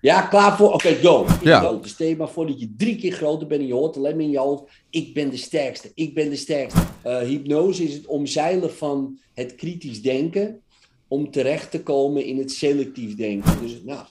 Ja, klaar voor. Oké, go. Ja. Go. Dus stel je maar voor dat je drie keer groter bent en je hoort alleen maar in je hoofd. Ik ben de sterkste. Ik ben de sterkste. Eh, hypnose is het omzeilen van het kritisch denken. Om terecht te komen in het selectief denken. Dus nou,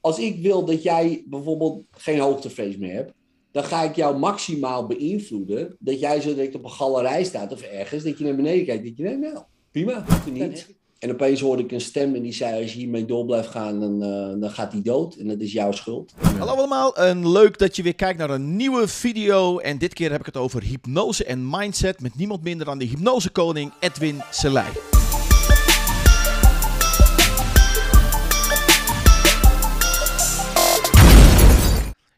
als ik wil dat jij bijvoorbeeld geen hoogtevrees meer hebt. Dan ga ik jou maximaal beïnvloeden. Dat jij zo direct op een galerij staat of ergens. Dat je naar beneden kijkt. Dat je denkt, nou, prima. hoeft er niet. En opeens hoorde ik een stem en die zei: Als je hiermee door blijft gaan, dan, eh, dan gaat hij dood. En dat is jouw schuld. Hallo allemaal, en leuk dat je weer kijkt naar een nieuwe video. En dit keer heb ik het over hypnose en mindset met niemand minder dan de hypnosekoning Edwin Selei.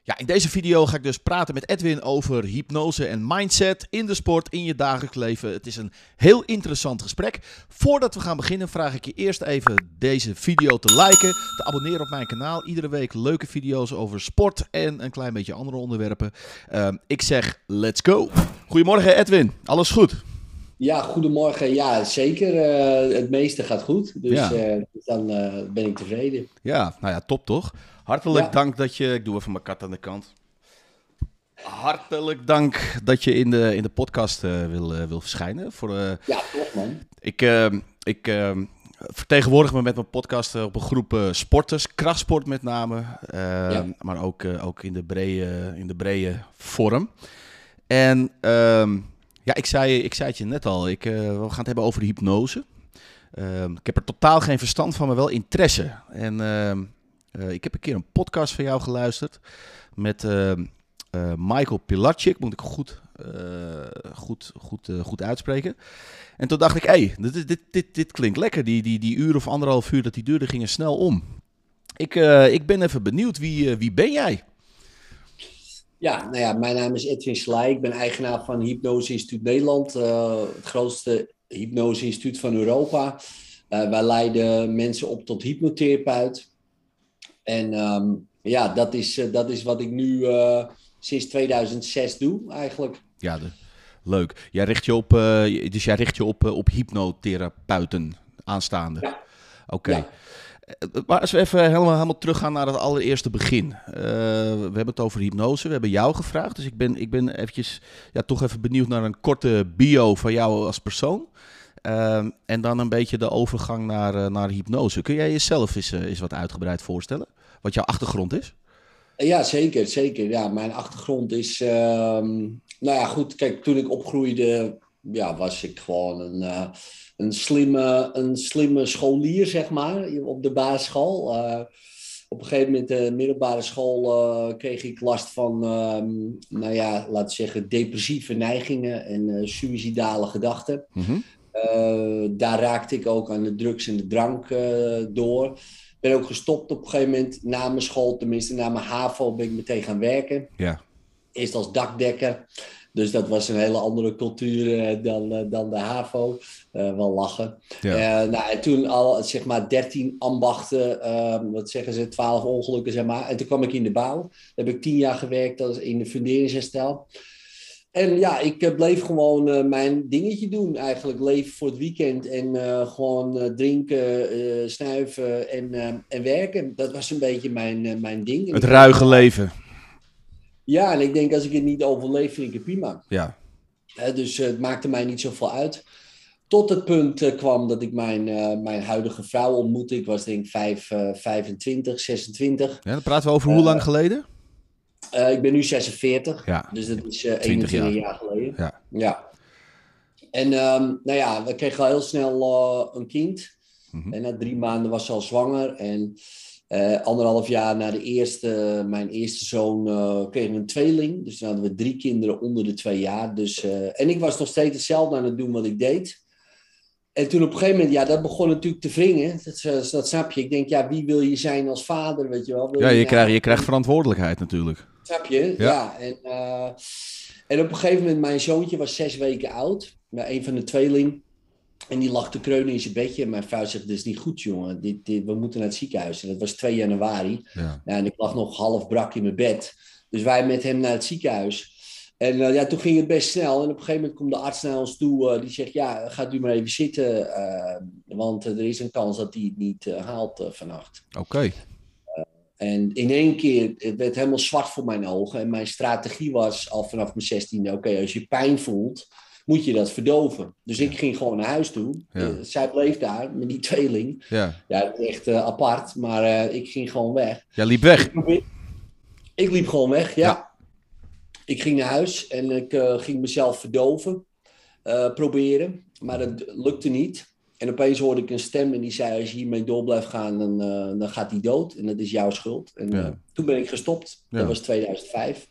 Ja, in deze video ga ik dus praten met Edwin over hypnose en mindset in de sport, in je dagelijks leven. Het is een heel interessant gesprek. Voordat we gaan beginnen vraag ik je eerst even deze video te liken, te abonneren op mijn kanaal. Iedere week leuke video's over sport en een klein beetje andere onderwerpen. Ehm, ik zeg let's go. Goedemorgen Edwin, alles goed? Ja, goedemorgen. Ja, zeker. eh, het meeste gaat goed. Dus Ja. eh, dan eh, ben ik tevreden. Ja, nou ja, top toch? Hartelijk Ja. dank dat je. Ik doe even mijn kat aan de kant. Hartelijk dank dat je in de, in de podcast eh, wil, eh, wil verschijnen. Voor, eh, Ja, toch man. ik ik vertegenwoordig me met mijn podcast op een groep sporters, krachtsport met name, Ja. maar ook, ook in de brede, in de brede vorm. En ehm, ja, ik zei, ik zei het je net al, ik, we gaan het hebben over hypnose. Ehm, ik heb er totaal geen verstand van, maar wel interesse. En eh, ik heb een keer een podcast van jou geluisterd met ehm, eh, Michael Pilarczyk, moet ik goed, eh, goed, goed, goed uitspreken. En toen dacht ik, hé, dit, dit, dit, dit klinkt lekker. Die, die, die uur of anderhalf uur dat die duurde, gingen snel om. Ik, ik ben even benieuwd, wie, wie ben jij? Ja, nou ja, mijn naam is Edwin Slij. Ik ben eigenaar van Hypnose Instituut Nederland. het grootste hypnose instituut van Europa. Eh, wij leiden mensen op tot hypnotherapeut. En ehm, ja, dat is, eh, dat is wat ik nu eh, sinds 2006 doe eigenlijk. Ja, de, leuk. Jij richt je op, eh, dus jij richt je op, op hypnotherapeuten aanstaande. Ja. Oké. Ja. Maar als we even helemaal, helemaal teruggaan naar het allereerste begin. We hebben het over hypnose. We hebben jou gevraagd. Dus ik ben, ik ben eventjes, ja, toch even benieuwd naar een korte bio van jou als persoon. Ehm, en dan een beetje de overgang naar, naar hypnose. Kun jij jezelf eens, eens wat uitgebreid voorstellen? Wat jouw achtergrond is? Ja, zeker, zeker. Ja, mijn achtergrond is. ehm, nou ja, goed. Kijk, toen ik opgroeide, ja, was ik gewoon een, eh, een, slimme, een slimme scholier, zeg maar, op de basisschool. Eh, op een gegeven moment, de middelbare school, eh, kreeg ik last van, ehm, nou ja, laten we zeggen, depressieve neigingen en eh suïcidale gedachten. Mhm. Eh, daar raakte ik ook aan de drugs en de drank eh, door. Ik ben ook gestopt op een gegeven moment na mijn school, tenminste na mijn HAVO, ben ik meteen gaan werken. Ja. Eerst als dakdekker. Dus dat was een hele andere cultuur eh, dan, eh, dan de HAVO. Eh, wel lachen. Ja. Nou, en toen al zeg maar 13 ambachten, eh, wat zeggen ze, 12 ongelukken zeg maar. En toen kwam ik in de bouw. Daar heb ik 10 jaar gewerkt als in de funderingsherstel. En ja, ik eh, bleef gewoon eh, mijn dingetje doen eigenlijk. Leven voor het weekend en eh, gewoon drinken, snuiven en, en werken. Dat was een beetje mijn, mijn ding. Het ruige leven. Ja, en ik denk als ik het niet overleef, vind ik het prima. Ja. Dus het maakte mij niet zoveel uit. Tot het punt kwam dat ik mijn, mijn huidige vrouw ontmoette. Ik was denk ik vijf, eh, 25, 26. ja. Dan praten we over hoe lang geleden? Eh, ik ben nu 46. Ja. Dus dat is eh 20 21 jaar. jaar, geleden. Ja. Ja. En ehm, nou ja, we kregen al heel snel eh, een kind. Mhm. En na drie maanden was ze al zwanger. En eh, anderhalf jaar na de eerste, mijn eerste zoon, eh, kregen we een tweeling. Dus toen hadden we drie kinderen onder de twee jaar. Dus, eh, en ik was nog steeds hetzelfde aan het doen wat ik deed. En toen op een gegeven moment, ja, dat begon natuurlijk te wringen. Dat, eh, dat snap je. Ik denk, ja, wie wil je zijn als vader, weet je wel? Wil Ja, je nou- krijgt, je krijgt verantwoordelijkheid natuurlijk. Snap je? Ja. Ja. en, eh, en op een gegeven moment, mijn zoontje was zes weken oud. Maar een van de tweeling. En die lag te kreunen in zijn bedje. En mijn vrouw zegt, dit is niet goed, jongen. Dit, dit, we moeten naar het ziekenhuis. En dat was 2 januari. Ja. En ik lag nog half brak in mijn bed. Dus wij met hem naar het ziekenhuis. En eh, ja, toen ging het best snel. En op een gegeven moment komt de arts naar ons toe. eh, die zegt, ja, gaat u maar even zitten. want er is een kans dat hij het niet haalt vannacht. Oké. En in één keer, het werd helemaal zwart voor mijn ogen. En mijn strategie was al vanaf mijn zestiende, oké, als je pijn voelt, moet je dat verdoven. Dus ik ging gewoon naar huis toe. Ja. Eh, zij bleef daar met die tweeling. Ja. Ja, echt eh, apart, maar eh, ik ging gewoon weg. Jij liep weg. Ik liep gewoon weg, ja. Ja. Ik ging naar huis en ik ging mezelf verdoven, proberen. Maar dat lukte niet. En opeens hoorde ik een stem en die zei: Als je hiermee door blijft gaan, dan, eh, dan gaat hij dood. En dat is jouw schuld. En Ja. eh, toen ben ik gestopt. Ja. Dat was 2005.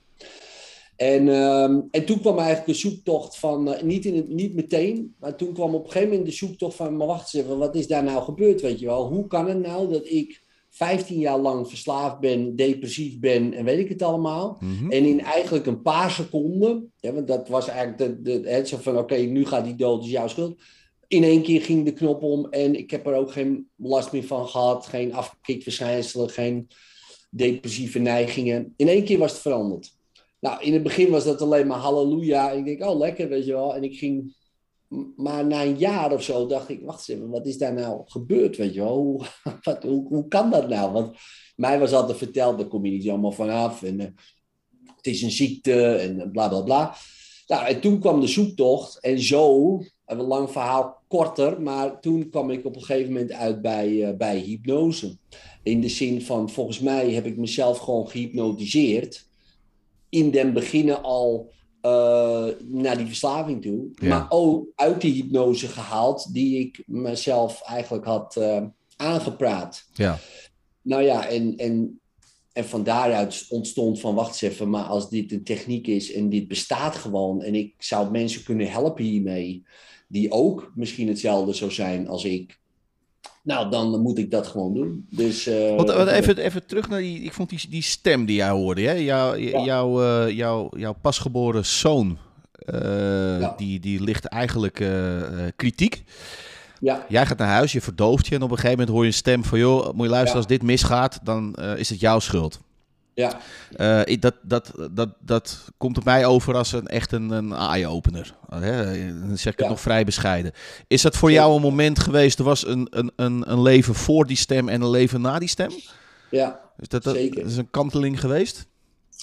En, ehm, en toen kwam eigenlijk de zoektocht van, eh, niet, in het, niet meteen, maar toen kwam op een gegeven moment de zoektocht van, maar wacht eens even, wat is daar nou gebeurd, weet je wel? Hoe kan het nou dat ik 15 jaar lang verslaafd ben, depressief ben en weet ik het allemaal? Mhm. En in eigenlijk een paar seconden, ja, want dat was eigenlijk de, de, het zo van, oké, nu gaat die dood, is jouw schuld. In één keer ging de knop om en ik heb er ook geen last meer van gehad, geen afkikverschijnselen, geen depressieve neigingen. In één keer was het veranderd. Nou, in het begin was dat alleen maar halleluja. Ik denk, oh lekker, weet je wel. En ik ging, maar na een jaar of zo dacht ik, wacht eens even, wat is daar nou gebeurd, weet je wel? Hoe, wat, hoe, hoe kan dat nou? Want mij was altijd verteld, daar kom je niet allemaal vanaf. En eh, het is een ziekte en bla bla bla. Nou, en toen kwam de zoektocht en zo, een lang verhaal korter, maar toen kwam ik op een gegeven moment uit bij, eh, bij hypnose. In de zin van, volgens mij heb ik mezelf gewoon gehypnotiseerd. In den beginnen al eh, naar die verslaving toe. Ja. Maar ook uit die hypnose gehaald, die ik mezelf eigenlijk had eh, aangepraat. Ja. Nou ja, en, en, en van daaruit ontstond van, wacht eens even, maar als dit een techniek is en dit bestaat gewoon en ik zou mensen kunnen helpen hiermee, die ook misschien hetzelfde zou zijn als ik, nou, dan moet ik dat gewoon doen. Dus, eh, Want, want even, even terug naar die, ik vond die, die stem die jij hoorde, hè? Jou, Ja. jouw, eh, jouw, jouw pasgeboren zoon, eh, Ja. die, die ligt eigenlijk eh, eh, kritiek. ja, Jij gaat naar huis, je verdooft je en op een gegeven moment hoor je een stem van, joh, moet je luisteren, Ja. als dit misgaat, dan eh, is het jouw schuld. Ja, Eh, dat, dat, dat, dat komt op mij over als een, echt een, een eye-opener. Hè? Dan zeg ik het nog vrij bescheiden. Is dat voor jou een moment geweest, er was een, een, een, een leven voor die stem en een leven na die stem? ja. Is dat, dat, Zeker. is een kanteling geweest?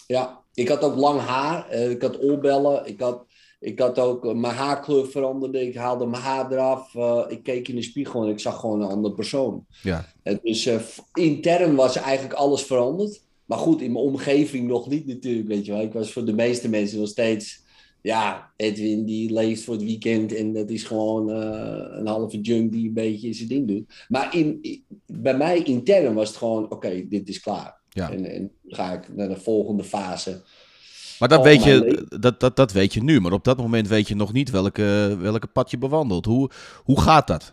Ja, ik had ook lang haar. eh, ik had oorbellen. Ik had, ik had ook eh, mijn haarkleur veranderde. Ik haalde mijn haar eraf. eh, ik keek in de spiegel en ik zag gewoon een andere persoon. Ja. En dus eh, intern was eigenlijk alles veranderd. Maar goed, in mijn omgeving nog niet natuurlijk, weet je wel. Ik was voor de meeste mensen nog steeds... Ja, Edwin die leeft voor het weekend en dat is gewoon eh, een halve junk die een beetje zijn ding doet. Maar in, bij mij intern was het gewoon, oké, dit is klaar. Ja. En, en ga ik naar de volgende fase. Maar dat Oh, weet, je, dat, dat, dat weet je nu. Maar op dat moment weet je nog niet welke, welke pad je bewandelt. Hoe, hoe gaat dat?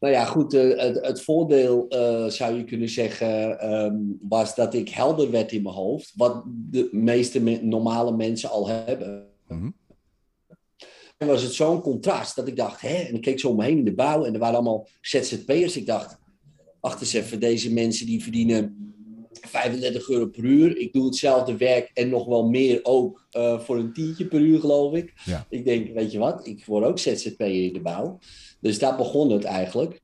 Nou ja, goed, eh, het, het voordeel eh, zou je kunnen zeggen ehm, was dat ik helder werd in mijn hoofd. Wat de meeste me- normale mensen al hebben. Mhm. En was het zo'n contrast dat ik dacht, hè, en ik keek zo om me heen in de bouw en er waren allemaal ZZP'ers. Ik dacht, wacht eens even, deze mensen die verdienen 35 euro per uur. Ik doe hetzelfde werk en nog wel meer ook eh, voor een tientje per uur, geloof ik. Ja. Ik denk, weet je wat, ik word ook ZZP'er in de bouw. Dus daar begon het eigenlijk.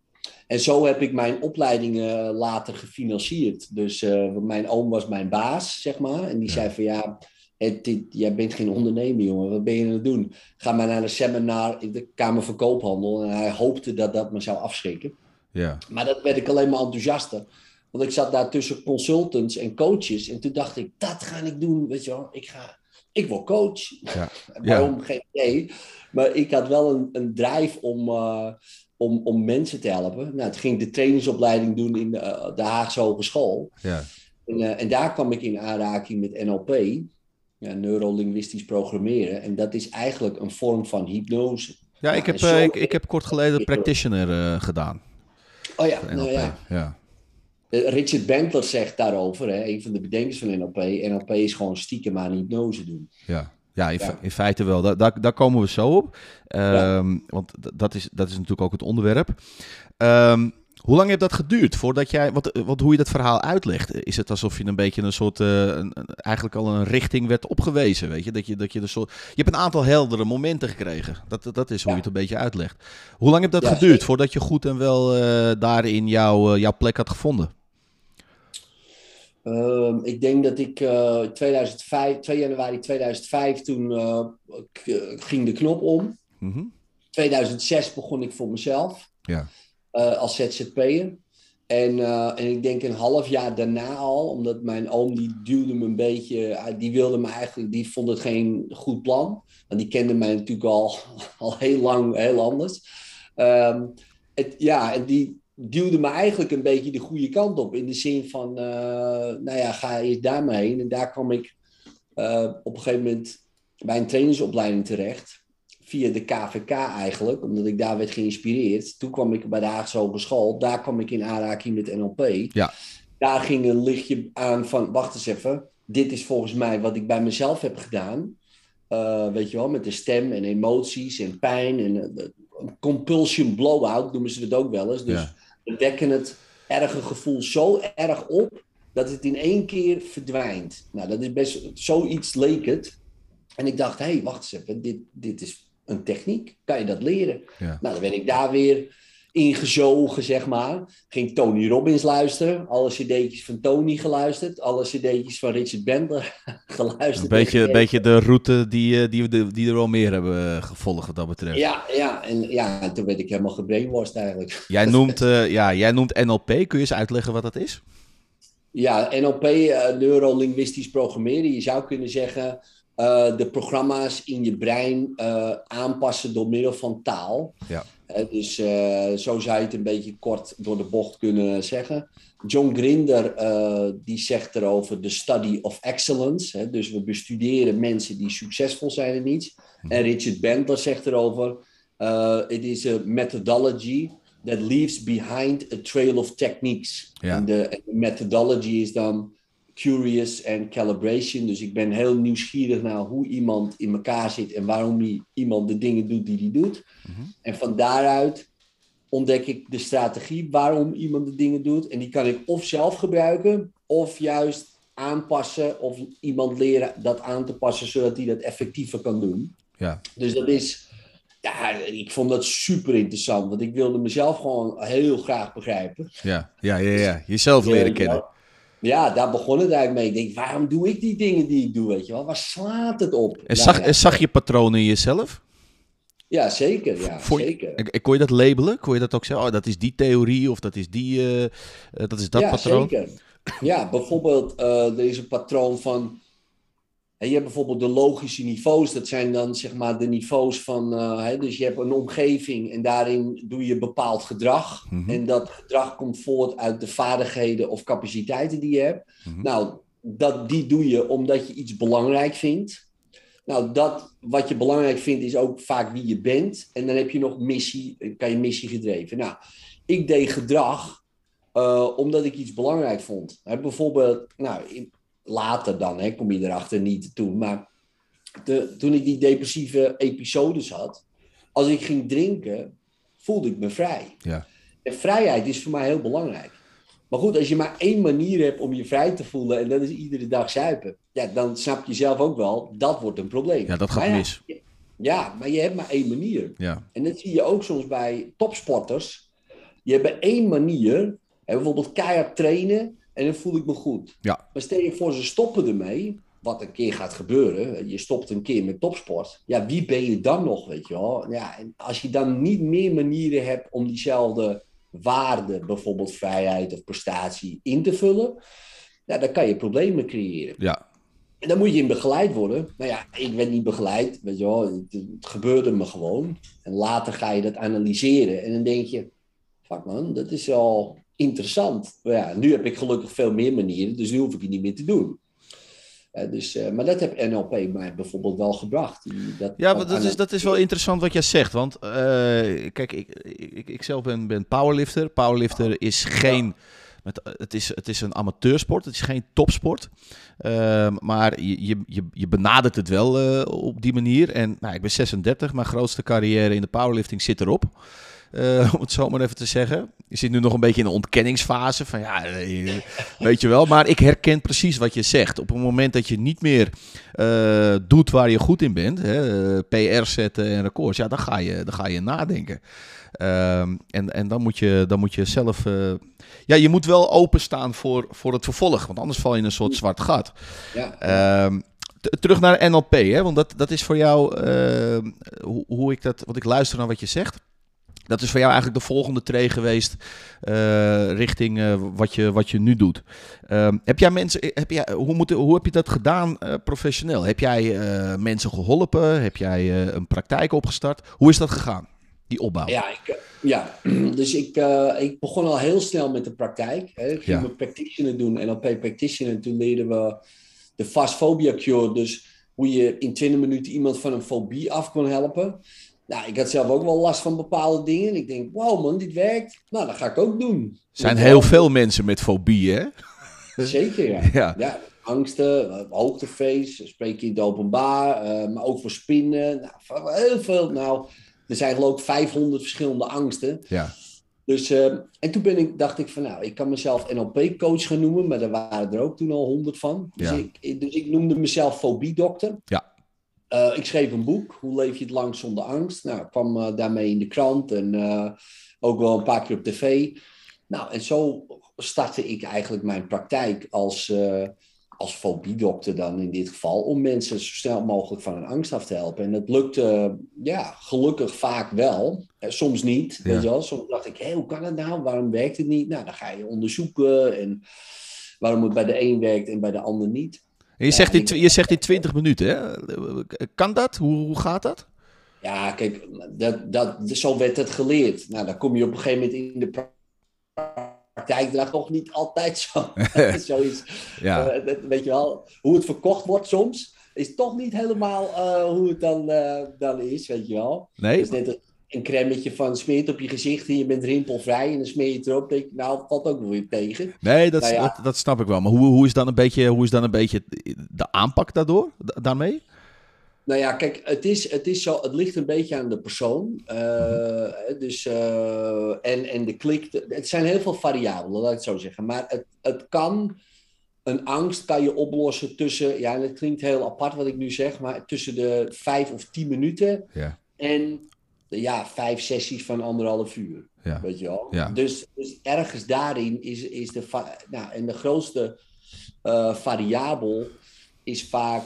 En zo heb ik mijn opleidingen later gefinancierd. Dus eh, mijn oom was mijn baas, zeg maar. En die Ja. zei van ja, het, dit, jij bent geen ondernemer, jongen. Wat ben je aan het doen? Ga maar naar een seminar in de Kamer van Koophandel. En hij hoopte dat dat me zou afschrikken. Ja. Maar dat werd ik alleen maar enthousiaster. Want ik zat daar tussen consultants en coaches. En toen dacht ik, dat ga ik doen. Weet je wel, ik, ga, ik word coach. Ja. Waarom? Geen idee. Maar ik had wel een, een drijf om, eh, om, om mensen te helpen. Nou, toen ging de trainingsopleiding doen in de, eh, de Haagse Hogeschool. Ja. En, eh, en daar kwam ik in aanraking met NLP. Ja, neurolinguistisch programmeren. En dat is eigenlijk een vorm van hypnose. Ja, ik heb, ik, ik heb kort geleden practitioner gedaan. Oh ja, nou ja. ja. Eh, Richard Bentler zegt daarover, hè, een van de bedenkers van NLP. NLP is gewoon stiekem aan hypnose doen. Ja, ja, in, fe- Ja. in feite wel. Daar, daar, daar komen we zo op. Ehm, Want dat is, dat is natuurlijk ook het onderwerp. Ehm, hoe lang heeft dat geduurd voordat jij, wat, wat, hoe je dat verhaal uitlegt? Is het alsof je een beetje een soort, eh, een, eigenlijk al een richting werd opgewezen, weet je? Dat je, dat je, de soort, je hebt een aantal heldere momenten gekregen. Dat, dat- is hoe Ja. je het een beetje uitlegt. Hoe lang heeft dat Ja, geduurd voordat je goed en wel eh, daarin jouw, eh, jouw plek had gevonden? Ehm, ik denk dat ik uh, 2005, 2 januari 2005, toen ging de knop om. Mm 2006 begon ik voor mezelf ja. Uh, als ZZP'er. En, en ik denk een half jaar daarna al, omdat mijn oom die duwde me een beetje, die wilde me eigenlijk, die vond het geen goed plan. Want die kende mij natuurlijk al, al heel lang, heel anders. Um, het, ja, en die, duwde me eigenlijk een beetje de goede kant op. In de zin van, uh, nou ja, ga eerst daarmee heen. En daar kwam ik op een gegeven moment bij een trainingsopleiding terecht. Via de KVK eigenlijk, omdat ik daar werd geïnspireerd. Toen kwam ik bij de Haagse Hogeschool. Daar kwam ik in aanraking met NLP. Ja. Daar ging een lichtje aan van, wacht eens even. Dit is volgens mij wat ik bij mezelf heb gedaan. Uh, weet je wel, met de stem en emoties en pijn en compulsion blowout noemen ze het ook wel eens. Dus ja we wekken het erge gevoel zo erg op dat het in één keer verdwijnt. Nou, dat is best zoiets leek het. En ik dacht, hé, hey, wacht eens even, dit, dit is een techniek. Kan je dat leren? Ja. Nou, dan ben ik daar weer ingezogen, zeg maar. Ging Tony Robbins luisteren. Alle cd'tjes van Tony geluisterd. Alle cd'tjes van Richard Bender geluisterd. Een beetje, een beetje de route die, eh, die, we die er al meer hebben eh, gevolgd wat dat betreft. Ja, ja, en, ja, en toen werd ik helemaal gebrainwashed eigenlijk. Jij noemt, uh, ja, jij noemt NLP. Kun je eens uitleggen wat dat is? Ja, NLP, uh, neurolinguistisch programmeren. Je zou kunnen zeggen... Uh, de programma's in je brein uh, aanpassen door middel van taal. Ja. Uh, dus zo zou je het een beetje kort door de bocht kunnen zeggen. John Grinder die zegt erover de study of excellence. Hè? Dus we bestuderen mensen die succesvol zijn in iets. Hm. En Richard Bandler zegt erover: it is a methodology that leaves behind a trail of techniques. Ja. En de methodology is dan curious en calibration. Dus ik ben heel nieuwsgierig naar hoe iemand in elkaar zit en waarom iemand de dingen doet die hij doet. Mm-hmm. En van daaruit ontdek ik de strategie waarom iemand de dingen doet. En die kan ik of zelf gebruiken, of juist aanpassen, of iemand leren dat aan te passen, zodat hij dat effectiever kan doen. Ja. Dus dat is, ja, ik vond dat super interessant, want ik wilde mezelf gewoon heel graag begrijpen. Ja, ja, ja, ja. jezelf leren kennen. Ja, daar begon het eigenlijk mee. Ik denk, waarom doe ik die dingen die ik doe, weet je wel? Waar slaat het op? En zag, Nou ja, zag je patronen in jezelf? Ja, zeker. Ja, Vond zeker. En- en Kon je dat labelen? Kon je dat ook zeggen? Oh, dat is die theorie of dat is die, eh, eh, dat is dat ja, patroon? zeker. Ja, bijvoorbeeld, eh, er is een patroon van... hè, Je hebt bijvoorbeeld de logische niveaus. Dat zijn dan zeg maar de niveaus van... eh, hè, dus je hebt een omgeving en daarin doe je bepaald gedrag. Mhm. En dat gedrag komt voort uit de vaardigheden of capaciteiten die je hebt. Mhm. Nou, dat, die doe je omdat je iets belangrijk vindt. Nou, dat wat je belangrijk vindt is ook vaak wie je bent. En dan heb je nog missie, kan je missie gedreven. Nou, ik deed gedrag eh, omdat ik iets belangrijk vond. Hè, bijvoorbeeld, nou, in- later dan, hè, kom je erachter niet toen. Maar de, toen ik die depressieve episodes had, als ik ging drinken, voelde ik me vrij. Ja. En vrijheid is voor mij heel belangrijk. Maar goed, als je maar één manier hebt om je vrij te voelen en dat is iedere dag zuipen, ja, dan snap je zelf ook wel, dat wordt een probleem. Ja, dat gaat ja, mis. Ja, maar je hebt maar één manier. Ja. En dat zie je ook soms bij topsporters. Je hebt één manier, hè, bijvoorbeeld keihard trainen en dan voel ik me goed. Ja. Maar stel je voor, ze stoppen ermee, wat een keer gaat gebeuren. Je stopt een keer met topsport. Ja, wie ben je dan nog, weet je wel? Ja, en als je dan niet meer manieren hebt om diezelfde waarde, bijvoorbeeld vrijheid of prestatie, in te vullen, ja, dan kan je problemen creëren. Ja. En dan moet je in begeleid worden. Nou ja, ik werd niet begeleid, weet je wel. Het, het gebeurde me gewoon. En later ga je dat analyseren. En dan denk je, fuck man, dat is wel interessant. Maar ja, nu heb ik gelukkig veel meer manieren, dus nu hoef ik het niet meer te doen. Eh, dus, eh, maar dat heb NLP mij bijvoorbeeld wel gebracht. Dat, Ja, want dat is, dat is wel interessant wat jij zegt. Want eh, kijk, ik, ik, ik zelf ben, ben powerlifter. Powerlifter is geen. Met, het, is, het is een amateursport, het is geen topsport. Ehm, maar je, je, je, benadert het wel op die manier. En nou, ik ben 36, mijn grootste carrière in de powerlifting zit erop. Eh, om het zo maar even te zeggen. Je zit nu nog een beetje in een ontkenningsfase van ja, eh, weet je wel. Maar ik herken precies wat je zegt. Op het moment dat je niet meer eh, doet waar je goed in bent, hè, PR zetten en records, ja, dan ga je, dan ga je nadenken. Ehm, en, en dan moet je, dan moet je zelf. ja, je moet wel openstaan voor, voor het vervolg, want anders val je in een soort zwart gat. Ja. Ehm, terug naar NLP, hè? want dat, dat is voor jou, uh, hoe, hoe, ik dat, wat ik luister naar wat je zegt. Dat is voor jou eigenlijk de volgende tree geweest uh, richting uh, wat, je, wat je nu doet. Ehm, heb jij mensen, heb jij, hoe, moet, hoe heb je dat gedaan professioneel? Heb jij mensen geholpen? Heb jij een praktijk opgestart? Hoe is dat gegaan, die opbouw? Ja, ik, ja. dus ik, ik begon al heel snel met de praktijk. Hè. Ik ging ja. practitioner doen, NLP practitioner. Toen leerden we de fastphobia cure. Dus hoe je in 20 minuten iemand van een fobie af kon helpen. Nou, ik had zelf ook wel last van bepaalde dingen. Ik denk, wow man, dit werkt. Nou, dat ga ik ook doen. Er zijn heel veel mensen met fobieën, hè? Zeker, ja. ja. ja angsten, eh, hoogtefeest, spreek je in het openbaar, uh, maar ook voor spinnen. Nou, heel veel. Nou, er zijn geloof ik 500 verschillende angsten. Ja. Dus, uh, en toen ben ik, dacht ik van, nou, ik kan mezelf NLP-coach gaan noemen, maar daar waren er ook toen al honderd van. Dus, ik, dus ik noemde mezelf fobiedokter. Ja. Uh, ik schreef een boek, Hoe leef je het lang zonder angst? Nou, ik kwam uh, daarmee in de krant en ook wel een paar keer op tv. Nou, en zo startte ik eigenlijk mijn praktijk als als fobiedokter dan in dit geval, om mensen zo snel mogelijk van hun angst af te helpen. En dat lukte, ja, gelukkig vaak wel. Eh, soms niet, weet je wel. Soms dacht ik, hé, hoe kan het nou? Waarom werkt het niet? Nou, dan ga je onderzoeken en waarom het bij de een werkt en bij de ander niet. Je, zegt in, je zegt in 20 minuten, hè? Kan dat? Hoe, hoe gaat dat? Ja, kijk, dat, dat, zo werd het geleerd. Nou, dan kom je op een gegeven moment in de praktijk daar toch niet altijd zo. Zoiets. Ja. Uh, weet je wel, hoe het verkocht wordt soms, is toch niet helemaal uh, hoe het dan, uh, dan is, weet je wel. Nee. Dus net een cremmetje van smeert op je gezicht en je bent rimpelvrij en dan smeer je het erop. Denk nou, valt ook nog weer tegen. Nee, dat, nou ja. dat, dat, snap ik wel. Maar hoe, hoe, is dan een beetje, hoe is dan een beetje de aanpak daardoor, daarmee? Nou ja, kijk, het, is, het, is zo, het ligt een beetje aan de persoon. Uh, dus, uh, en, en de klik. Het zijn heel veel variabelen, laat ik het zo zeggen. Maar het, het kan, een angst kan je oplossen tussen, ja, en het klinkt heel apart wat ik nu zeg, maar tussen de vijf of tien minuten ja. en ja, vijf sessies van anderhalf uur. Ja. Weet je wel? Ja. Dus, dus ergens daarin is, is de, nou, en de grootste uh, variabel is vaak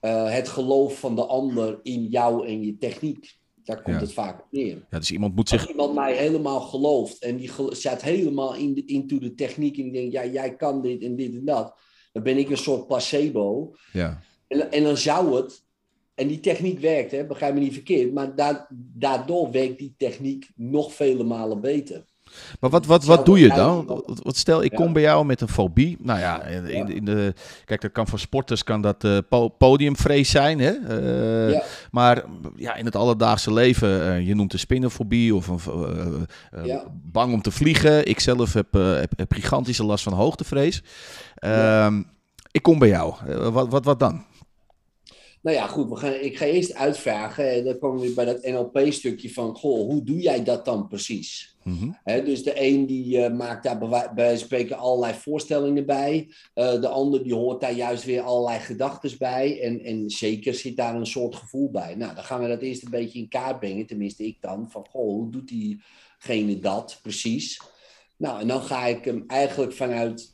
uh, het geloof van de ander in jou en je techniek. Daar komt het vaak op neer. Ja, dus iemand moet zich... Als iemand mij helemaal gelooft en die zet helemaal in de, into de techniek en die denkt, ja, jij kan dit en dit en dat. Dan ben ik een soort placebo. Ja. En, en dan zou het, en die techniek werkt, hè, begrijp me niet verkeerd, maar daardoor werkt die techniek nog vele malen beter. Maar wat, wat, wat doe je dan? Wat stel, ik kom bij jou met een fobie. Nou ja, in, in de, kijk, dat kan voor sporters kan dat uh, podiumvrees zijn. Hè? Uh, ja. Maar ja, in het alledaagse leven, uh, je noemt de spinnenfobie of een, ja. bang om te vliegen. Ik zelf heb, heb, heb, gigantische last van hoogtevrees. Ehm, ik kom bij jou. wat, wat, wat dan? Nou ja, goed, we gaan, ik ga eerst uitvragen. En dan komen we bij dat NLP-stukje van, goh, hoe doe jij dat dan precies? Mm dus de een die uh, maakt daar bij spreken allerlei voorstellingen bij. Uh, de ander die hoort daar juist weer allerlei gedachten bij. En, en zeker zit daar een soort gevoel bij. Nou, dan gaan we dat eerst een beetje in kaart brengen. Tenminste, ik dan. Van, goh, hoe doet diegene dat precies? Nou, en dan ga ik hem eigenlijk vanuit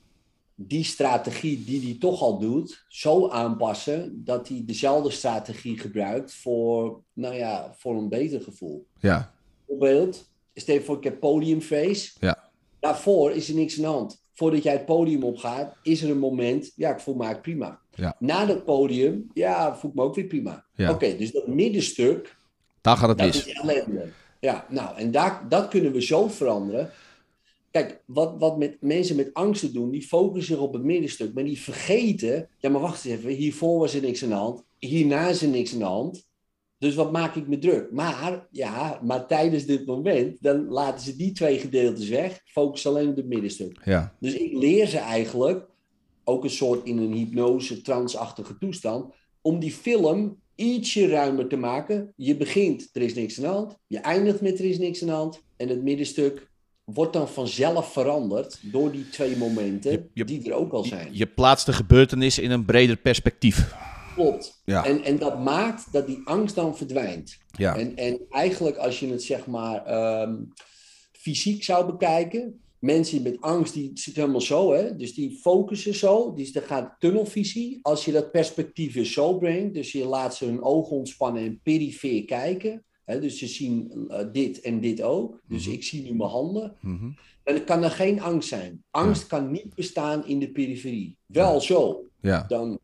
die strategie die hij toch al doet, zo aanpassen dat hij dezelfde strategie gebruikt voor, nou ja, voor een beter gevoel. Ja. Bijvoorbeeld, stel voor ik heb podiumface. Ja. Daarvoor is er niks aan de hand. Voordat jij het podium opgaat, is er een moment, ja, ik voel me eigenlijk prima. Ja. Na dat podium, ja, voel ik me ook weer prima. Ja. Oké, dus dat middenstuk, daar gaat het dat mis. is ellende. Ja, nou, en daar, dat kunnen we zo veranderen Kijk, wat, wat met mensen met angsten doen, die focussen zich op het middenstuk, maar die vergeten, ja maar wacht eens even, hiervoor was er niks aan de hand, hierna is er niks aan de hand, dus wat maak ik me druk? Maar, ja, maar tijdens dit moment, dan laten ze die twee gedeeltes weg, focussen alleen op het middenstuk. Ja. Dus ik leer ze eigenlijk, ook een soort in een hypnose, transachtige toestand, om die film ietsje ruimer te maken. Je begint, er is niks aan de hand. Je eindigt met er is niks aan de hand. En het middenstuk wordt dan vanzelf veranderd door die twee momenten Je- je- die er ook al zijn. Je plaatst de gebeurtenis in een breder perspectief. Klopt. Ja. En, en dat maakt dat die angst dan verdwijnt. Ja. En, en eigenlijk als je het zeg maar ehm, fysiek zou bekijken, mensen met angst die zitten helemaal zo, hè? dus die focussen zo, dus dan gaat tunnelvisie. Als je dat perspectief weer zo brengt, dus je laat ze hun ogen ontspannen en perifeer kijken, dus ze zien eh, dit en dit ook, dus Mhm. ik zie nu mijn handen, Mhm. dan kan er geen angst zijn. Angst kan niet bestaan in de periferie. Wel zo, Ja. dan,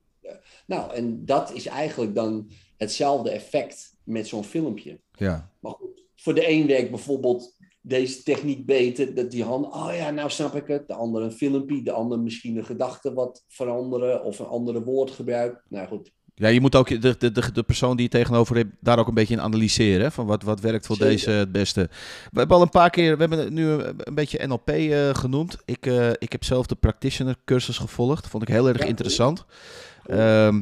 nou, en dat is eigenlijk dan hetzelfde effect met zo'n filmpje. Ja. Maar goed, voor de een werkt bijvoorbeeld deze techniek beter, dat die hand, oh ja, nou snap ik het. De andere een filmpje, de ander misschien een gedachte wat veranderen of een andere woord gebruikt. Nou goed, Ja, je moet ook de, de, de, de persoon die je tegenover hebt daar ook een beetje in analyseren. hè, Van wat, wat werkt voor Zeker. deze het beste. We hebben al een paar keer, we hebben nu een, een beetje NLP eh, genoemd. Ik, eh, ik heb zelf de practitioner cursus gevolgd. Vond ik heel erg Ja, interessant. Ehm,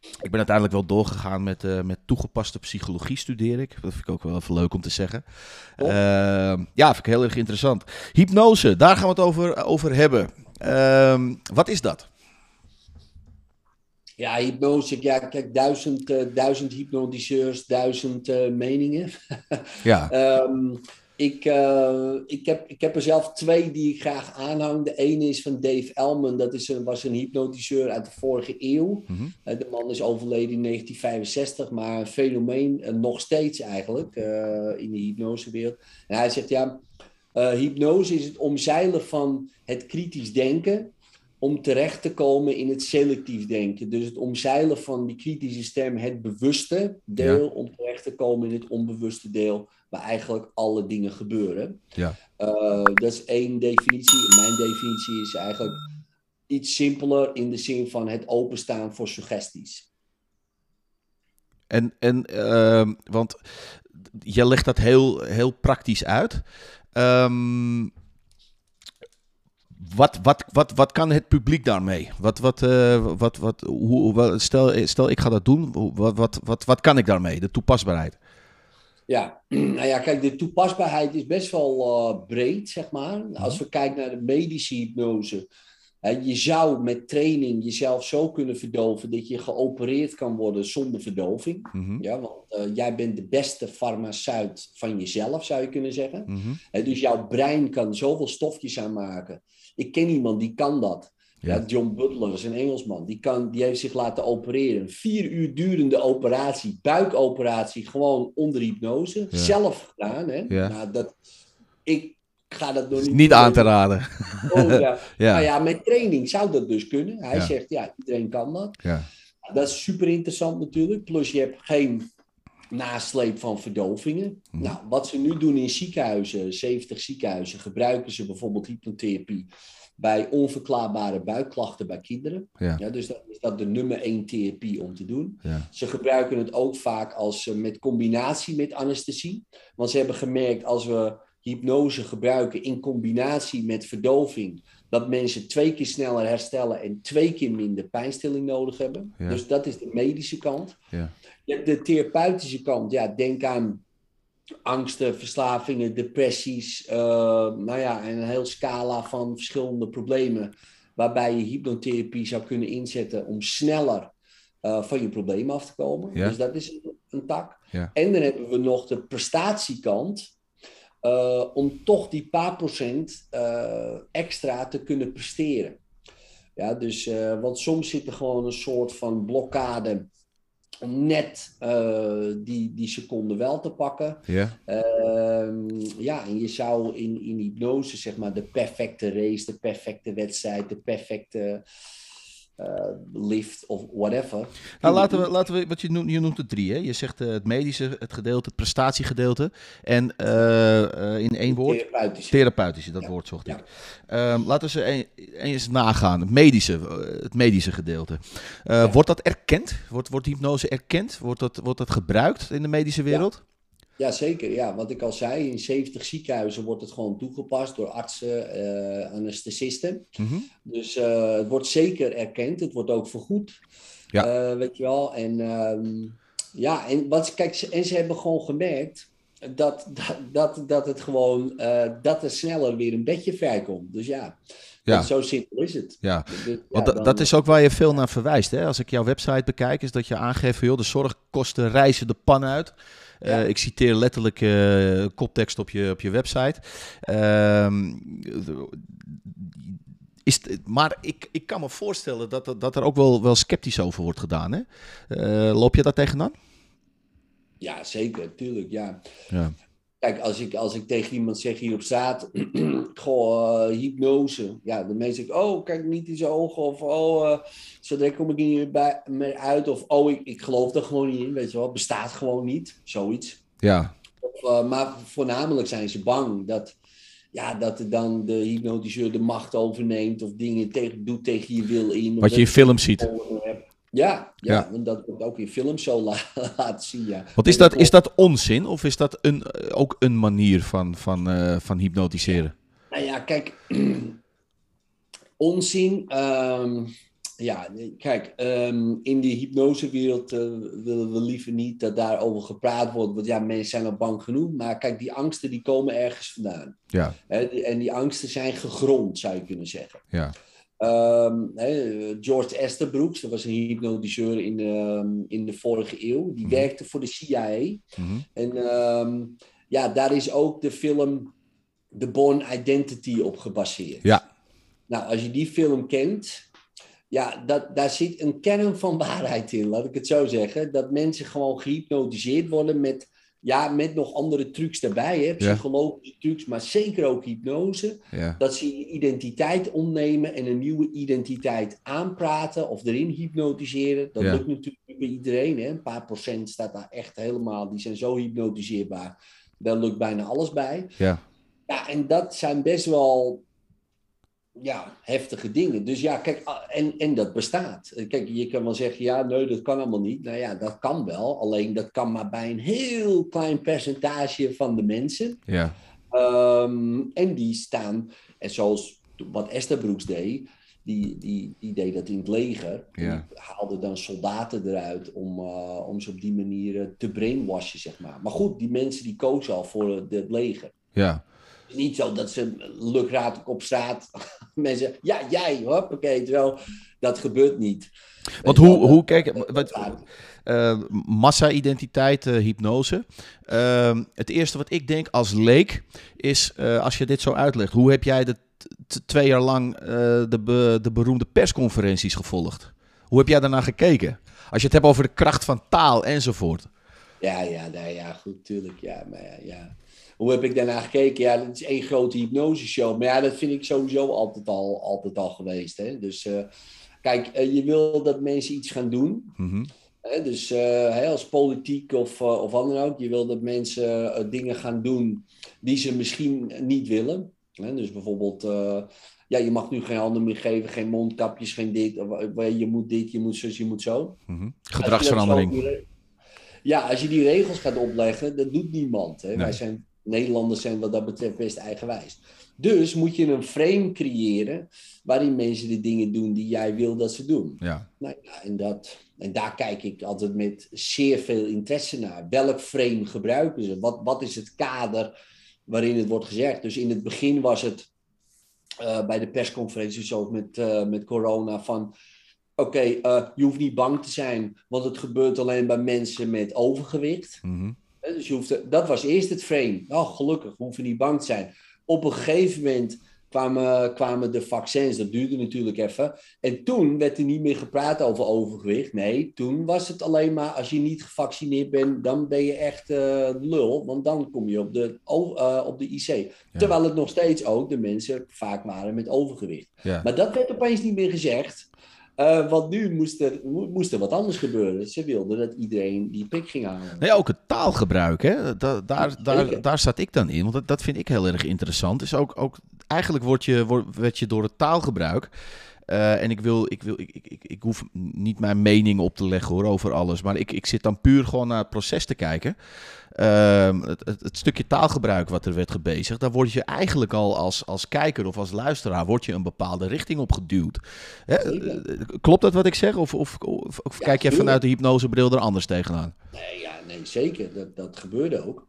ik ben uiteindelijk wel doorgegaan met, eh, met toegepaste psychologie studeer ik. Dat vind ik ook wel even leuk om te zeggen. Ehm, ja, vind ik heel erg interessant. Hypnose, daar gaan we het over, over hebben. Ehm, wat is dat? Ja, hypnose, ja, kijk, duizend, eh, duizend hypnotiseurs, duizend eh, meningen. Ja, Ehm, ik, eh, ik, heb, ik heb er zelf twee die ik graag aanhang. De ene is van Dave Elman, dat is een, was een hypnotiseur uit de vorige eeuw. Mhm. De man is overleden in 1965, maar een fenomeen nog steeds eigenlijk in de hypnosewereld. En hij zegt ja, hypnose is het omzeilen van het kritisch denken om terecht te komen in het selectief denken. Dus het omzeilen van die kritische stem, het bewuste deel, om terecht te komen in het onbewuste deel, waar eigenlijk alle dingen gebeuren. Ja. Eh, dat is één definitie. Mijn definitie is eigenlijk iets simpeler in de zin van het openstaan voor suggesties. En, en ehm, want je legt dat heel, heel praktisch uit. Ehm, wat, wat, wat, wat kan het publiek daarmee? Wat, wat, eh, wat, wat, hoe, stel, stel, ik ga dat doen. Wat, wat, wat, wat kan ik daarmee? De toepasbaarheid. Ja, nou ja, kijk, de toepasbaarheid is best wel eh, breed, zeg maar. Als we kijken naar de medische hypnose. hè, je zou met training jezelf zo kunnen verdoven dat je geopereerd kan worden zonder verdoving. Mhm, Ja, want eh, jij bent de beste farmaceut van jezelf, zou je kunnen zeggen. mhm. Hè, dus jouw brein kan zoveel stofjes aanmaken. Ik ken iemand die kan dat. Ja. Ja. John Butler is een Engelsman. Die, kan, die heeft zich laten opereren. Een vier uur durende operatie, buikoperatie, gewoon onder hypnose. Ja. Zelf gedaan. Hè? Ja. Nou, dat, ik ga dat nog niet Niet doen. aan te raden. Oh, ja. Ja. Nou ja, met training zou dat dus kunnen. Hij zegt, ja, iedereen kan dat. Ja. Dat is super interessant natuurlijk. Plus je hebt geen nasleep van verdovingen. Mhm. Nou, wat ze nu doen in ziekenhuizen, 70 ziekenhuizen, gebruiken ze bijvoorbeeld hypnotherapie bij onverklaarbare buikklachten bij kinderen. Ja. Ja, dus dat is dat de nummer één therapie om te doen. Ja. Ze gebruiken het ook vaak als, eh, met combinatie met anesthesie. Want ze hebben gemerkt als we hypnose gebruiken in combinatie met verdoving, dat mensen twee keer sneller herstellen en twee keer minder pijnstilling nodig hebben. Ja. Dus dat is de medische kant. Ja. Je hebt de therapeutische kant. Ja, denk aan angsten, verslavingen, depressies. eh, nou ja, en een heel scala van verschillende problemen. Waarbij je hypnotherapie zou kunnen inzetten om sneller eh, van je problemen af te komen. Ja. Dus dat is een, een tak. En dan hebben we nog de prestatiekant. Eh, om toch die paar procent eh, extra te kunnen presteren. Ja, dus, eh, want soms zit er gewoon een soort van blokkade om net die, die seconde wel te pakken. Ja. Ehm, ja, en je zou in, in hypnose, zeg maar, de perfecte race, de perfecte wedstrijd, de perfecte eh, lift of whatever. Nou, laten we, laten we, wat je noemt, je noemt het drie, hè? Je zegt eh, het medische, het gedeelte, het prestatiegedeelte. En eh, in één woord, Therapeutisch. therapeutische, dat Ja, woord zocht ja. ik. Ehm, laten we ze een- eens nagaan. Het medische, het medische gedeelte. Ja. Wordt dat erkend? Wordt, wordt hypnose erkend? Wordt dat, wordt dat gebruikt in de medische wereld? Ja, zeker. Ja, wat ik al zei, in 70 ziekenhuizen wordt het gewoon toegepast door artsen, eh anesthesisten. Mhm. Dus eh, het wordt zeker erkend. Het wordt ook vergoed. Ja. Eh, weet je wel. En ehm, Ja, en, wat, kijk, en ze hebben gewoon gemerkt dat, dat, dat, dat het gewoon, uh, dat er sneller weer een bedje vrijkomt. Dus ja, ja. zo simpel is het. Ja, dus, Want dat is ook waar je veel naar verwijst. Hè? Als ik jouw website bekijk, is dat je aangeeft, joh, de zorgkosten reizen de pan uit. Uh, ik citeer letterlijk uh, koptekst op je, op je website. Uh, is, maar ik, ik kan me voorstellen dat, dat er ook wel, wel sceptisch over wordt gedaan. Hè? loop je daar tegenaan? Ja, zeker, tuurlijk, ja. ja. Kijk, als ik, als ik tegen iemand zeg hier op straat, goh, uh, hypnose. Ja, de mensen zeggen, oh, kijk niet in zijn ogen. Of, oh, uh, zo direct kom ik niet meer, meer uit. Of, oh, ik, ik geloof er gewoon niet in, weet je wel. Bestaat gewoon niet, zoiets. Ja. Of, uh, maar voornamelijk zijn ze bang dat, ja, dat er dan de hypnotiseur de macht overneemt. Of dingen tegen, doet tegen je wil in. Wat je in films ziet. Ja, ja, ja. dat wordt ook in films zo laten zien. Ja. Want is dat, is dat onzin of is dat een, ook een manier van, van, uh, van hypnotiseren? Nou ja, kijk, onzin. Um, ja, kijk, um, in de hypnosewereld uh, willen we liever niet dat daarover gepraat wordt. Want ja, mensen zijn al bang genoeg. Maar kijk, die angsten die komen ergens vandaan. Ja. en die angsten zijn gegrond, zou je kunnen zeggen. Ja. Um, George Esterbrooks, dat was een hypnotiseur in de, ehm, in de vorige eeuw. Die mhm. werkte voor de CIA. Mhm. En um, ja, daar is ook de film The Born Identity op gebaseerd. Ja. Nou, als je die film kent, ja, dat, daar zit een kern van waarheid in, laat ik het zo zeggen. Dat mensen gewoon gehypnotiseerd worden met ja, met nog andere trucs daarbij, hè? psychologische trucs, maar zeker ook hypnose. Dat ze je identiteit omnemen en een nieuwe identiteit aanpraten of erin hypnotiseren. Dat lukt natuurlijk bij iedereen. Hè? Een paar procent staat daar echt helemaal, die zijn zo hypnotiseerbaar. Daar lukt bijna alles bij. Ja. Ja, en dat zijn best wel ja, heftige dingen. Dus ja, kijk, ah, en, en dat bestaat. Kijk, je kan wel zeggen, ja, nee, dat kan allemaal niet. Nou ja, dat kan wel. Alleen dat kan maar bij een heel klein percentage van de mensen. Ja. Ehm, en die staan, en zoals wat Esther Broeks deed, die, die, die deed dat in het leger. Ja. Die haalde dan soldaten eruit om, uh, om ze op die manier te brainwashen, zeg maar. Maar goed, die mensen die kozen al voor het leger. Ja niet zo dat ze lukraak op straat mensen, ja, jij, hoppakee, terwijl dat gebeurt niet. Want hoe, hoe, kijk, wat, uh, massa-identiteit, uh, hypnose. Uh, het eerste wat ik denk als leek is, uh, als je dit zo uitlegt, hoe heb jij de twee jaar lang de, be de beroemde persconferenties gevolgd? Hoe heb jij daarnaar gekeken? Als je het hebt over de kracht van taal enzovoort. Ja, ja, nee, ja, goed, tuurlijk, ja, maar ja, ja. Hoe heb ik daarna gekeken? Ja, dat is één grote hypnoseshow. Maar ja, dat vind ik sowieso altijd al, altijd al geweest. Hè? Dus uh, kijk, uh, je wil dat mensen iets gaan doen. Mm hè? Dus uh, als politiek of, of wat dan ook. Je wil dat mensen dingen gaan doen die ze misschien niet willen. Hè? Dus bijvoorbeeld ja, je mag nu geen handen meer geven, geen mondkapjes, geen dit. Je moet dit, je moet zo, je moet zo. Mm -hmm. Gedragsverandering. Ja, als je die regels gaat opleggen, dat doet niemand. Hè? Wij zijn Nederlanders zijn wat dat betreft best eigenwijs. Dus moet je een frame creëren waarin mensen de dingen doen die jij wil dat ze doen. Ja. Nou, ja, en, dat, en daar kijk ik altijd met zeer veel interesse naar. Welk frame gebruiken ze? Wat, wat is het kader waarin het wordt gezegd? Dus in het begin was het uh, bij de persconferentie, zoals met, uh, met corona, van oké, okay, uh, eh, je hoeft niet bang te zijn, want het gebeurt alleen bij mensen met overgewicht. Mm dus je hoeft, dat was eerst het frame. Oh, gelukkig, we hoeven niet bang te zijn. Op een gegeven moment kwamen, kwamen de vaccins, dat duurde natuurlijk even. En toen werd er niet meer gepraat over overgewicht. Nee, toen was het alleen maar als je niet gevaccineerd bent, dan ben je echt uh, lul. Want dan kom je op de, uh, op de IC. Terwijl het nog steeds ook de mensen vaak waren met overgewicht. Ja. Maar dat werd opeens niet meer gezegd. Uh, want nu moest er, moest er wat anders gebeuren. Ze wilden dat iedereen die pik ging halen. Nee, ook het taalgebruik, hè? Da daar, daar, daar zat ik dan in. Want dat, dat vind ik heel erg interessant. Is ook, ook, eigenlijk word je, word, werd je door het taalgebruik Eh, en ik wil, ik wil, ik, ik, ik, ik hoef niet mijn mening op te leggen hoor, over alles. Maar ik, ik zit dan puur gewoon naar het proces te kijken. Ehm, het, het, het, stukje taalgebruik wat er werd gebezigd, daar word je eigenlijk al als, als kijker of als luisteraar word je een bepaalde richting op geduwd. Hè? Eh, klopt dat wat ik zeg? Of, of, of, kijk je vanuit de hypnosebril er anders tegenaan? Nee, ja, nee zeker. Dat, dat gebeurde ook.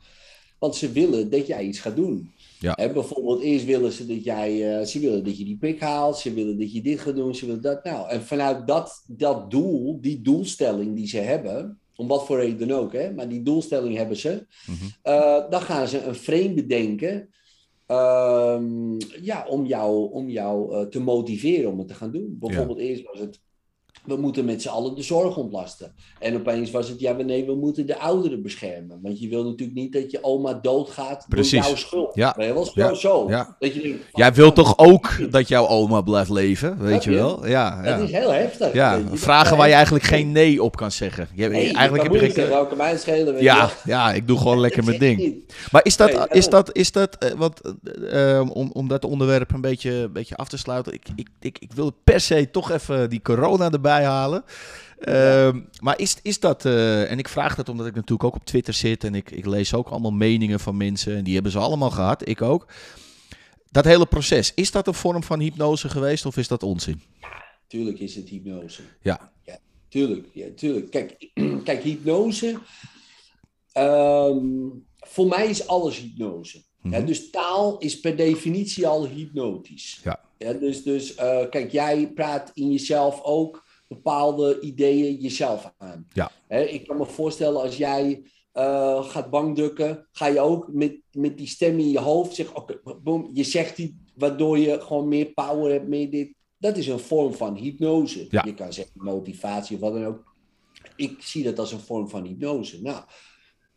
Want ze willen dat jij iets gaat doen. Ja. bijvoorbeeld, eerst willen ze dat jij, uh, ze willen dat je die pik haalt, ze willen dat je dit gaat doen, ze willen dat. Nou, en vanuit dat, dat doel, die doelstelling die ze hebben, om wat voor reden dan ook, hè, maar die doelstelling hebben ze, mm dan gaan ze een frame bedenken ehm, ja, om jou, om jou uh, te motiveren om het te gaan doen. Bijvoorbeeld, eerst was het we moeten met z'n allen de zorg ontlasten. En opeens was het, ja, nee, we moeten de ouderen beschermen. Want je wil natuurlijk niet dat je oma doodgaat Precies. door jouw schuld. Ja. Je wel ja. zo? Ja. Dat je Jij wilt toch ook dat jouw oma blijft leven, weet je, wel? Ja, ja. Dat is heel heftig. Ja, vragen waar je eigenlijk geen nee op kan zeggen. Je, nee, eigenlijk heb je geen... Welke mij schelen, ja, ja, ik doe gewoon lekker mijn ding. Maar is dat, is dat, is dat, uh, wat, uh, om, om dat onderwerp een beetje, een beetje af te sluiten. Ik, ik, ik, ik wil per se toch even die corona erbij halen. Ehm, maar is, is dat, uh, en ik vraag dat omdat ik natuurlijk ook op Twitter zit en ik, ik lees ook allemaal meningen van mensen en die hebben ze allemaal gehad, ik ook. Dat hele proces, is dat een vorm van hypnose geweest of is dat onzin? Ja, tuurlijk is het hypnose. Ja. ja tuurlijk, ja, tuurlijk. Kijk, kijk hypnose, um, voor mij is alles hypnose. ja, mhm. dus taal is per definitie al hypnotisch. Ja. Ja, dus dus uh, kijk, jij praat in jezelf ook bepaalde ideeën jezelf aan. Ja. ik kan me voorstellen als jij uh, gaat bankdukken, ga je ook met, met die stem in je hoofd zeggen, oké, boom, je zegt die, waardoor je gewoon meer power hebt, meer dit. Dat is een vorm van hypnose. Ja. Je kan zeggen motivatie of wat dan ook. Ik zie dat als een vorm van hypnose. Nou,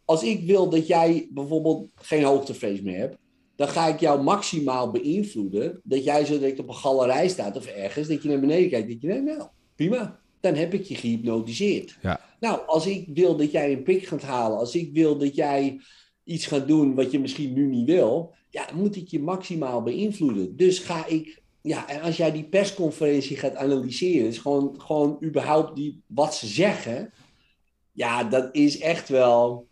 als ik wil dat jij bijvoorbeeld geen hoogtevrees meer hebt, dan ga ik jou maximaal beïnvloeden. Dat jij zo direct op een galerij staat of ergens, dat je naar beneden kijkt. Dat je denkt, nou, prima. Dan heb ik je gehypnotiseerd. Ja. Nou, als ik wil dat jij een pik gaat halen, als ik wil dat jij iets gaat doen wat je misschien nu niet wil, ja, dan moet ik je maximaal beïnvloeden. Dus ga ik, ja, en als jij die persconferentie gaat analyseren, is gewoon, gewoon überhaupt die, wat ze zeggen, ja, dat is echt wel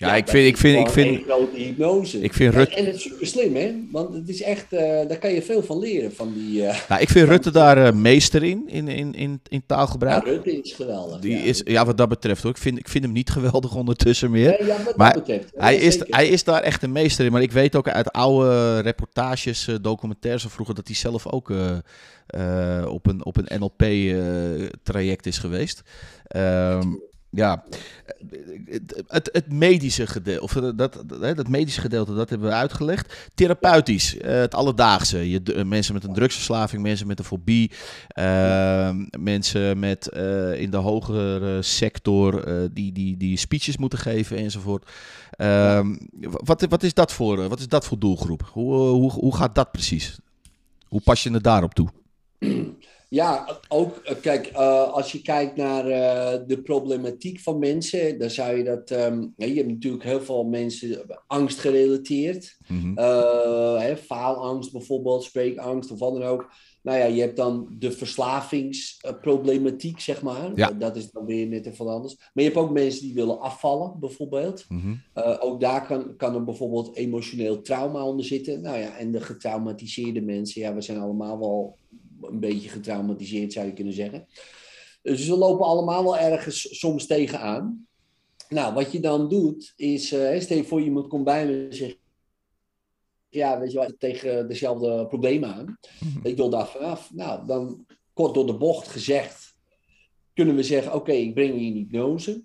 ja, ik vind, ik vind, ik vind, grote hypnose. Ik vind Rutte... En het is super slim, hè? Want het is echt, uh, daar kan je veel van leren. Van die, ja, ik vind Rutte daar uh, meester in, in, in, in, in taalgebruik. Ja, Rutte is geweldig. Die ja. Is, ja, wat dat betreft hoor. Ik vind, ik vind hem niet geweldig ondertussen meer. Ja, wat maar dat betreft. Hij is, hij is daar echt een meester in. Maar ik weet ook uit oude reportages, documentaires van vroeger, dat hij zelf ook op een, op een NLP-traject is geweest. Um, ja, het, het medische gedeelte, of dat, dat medische gedeelte, dat hebben we uitgelegd. Therapeutisch, eh, het alledaagse. Je, eh, mensen met een drugsverslaving, mensen met een fobie, uh, mensen met uh, in de hogere sector die, die, die speeches moeten geven enzovoort. Uh, wat, wat, is dat voor, wat is dat voor doelgroep? Hoe, hoe, hoe gaat dat precies? Hoe pas je het daarop toe? Ja, ook eh, kijk, uh, als je kijkt naar uh, de problematiek van mensen, dan zou je dat. Um, je hebt natuurlijk heel veel mensen angst gerelateerd. Mm -hmm. hè, faalangst bijvoorbeeld, spreekangst of wat dan ook. Nou ja, je hebt dan de verslavingsproblematiek, zeg maar. Ja. Dat is dan weer net even wat anders. Maar je hebt ook mensen die willen afvallen, bijvoorbeeld. Mm -hmm. ook daar kan, kan er bijvoorbeeld emotioneel trauma onder zitten. Nou ja, en de getraumatiseerde mensen, ja, we zijn allemaal wel een beetje getraumatiseerd, zou je kunnen zeggen. Dus ze lopen allemaal wel ergens soms tegenaan. Nou, wat je dan doet, is, uh, stel je voor iemand komt bij me en zegt, ja, weet je wat, tegen dezelfde problemen aan. Mhm. Ik wil daar vanaf. Nou, dan kort door de bocht gezegd, kunnen we zeggen, oké, ik breng je in hypnose.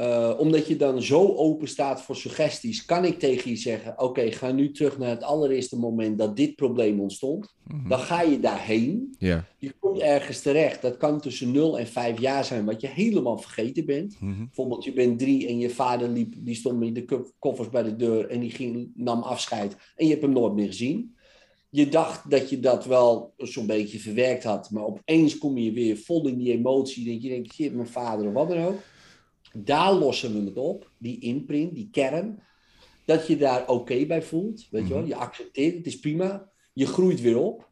Uh, omdat je dan zo open staat voor suggesties, kan ik tegen je zeggen: Oké, ga nu terug naar het allereerste moment dat dit probleem ontstond. Mhm. Dan ga je daarheen. Yeah. Je komt ergens terecht. Dat kan tussen 0 en 5 jaar zijn, wat je helemaal vergeten bent. Mhm. Bijvoorbeeld, je bent drie en je vader liep, die stond met de koffers bij de deur en die ging, nam afscheid. En je hebt hem nooit meer gezien. Je dacht dat je dat wel zo'n beetje verwerkt had, maar opeens kom je weer vol in die emotie. Dat je denkt: Shit, mijn vader of wat dan ook. Daar lossen we het op, die imprint, die kern. Dat je daar oké bij voelt. Weet je, wel? Mhm. je accepteert, het is prima. Je groeit weer op.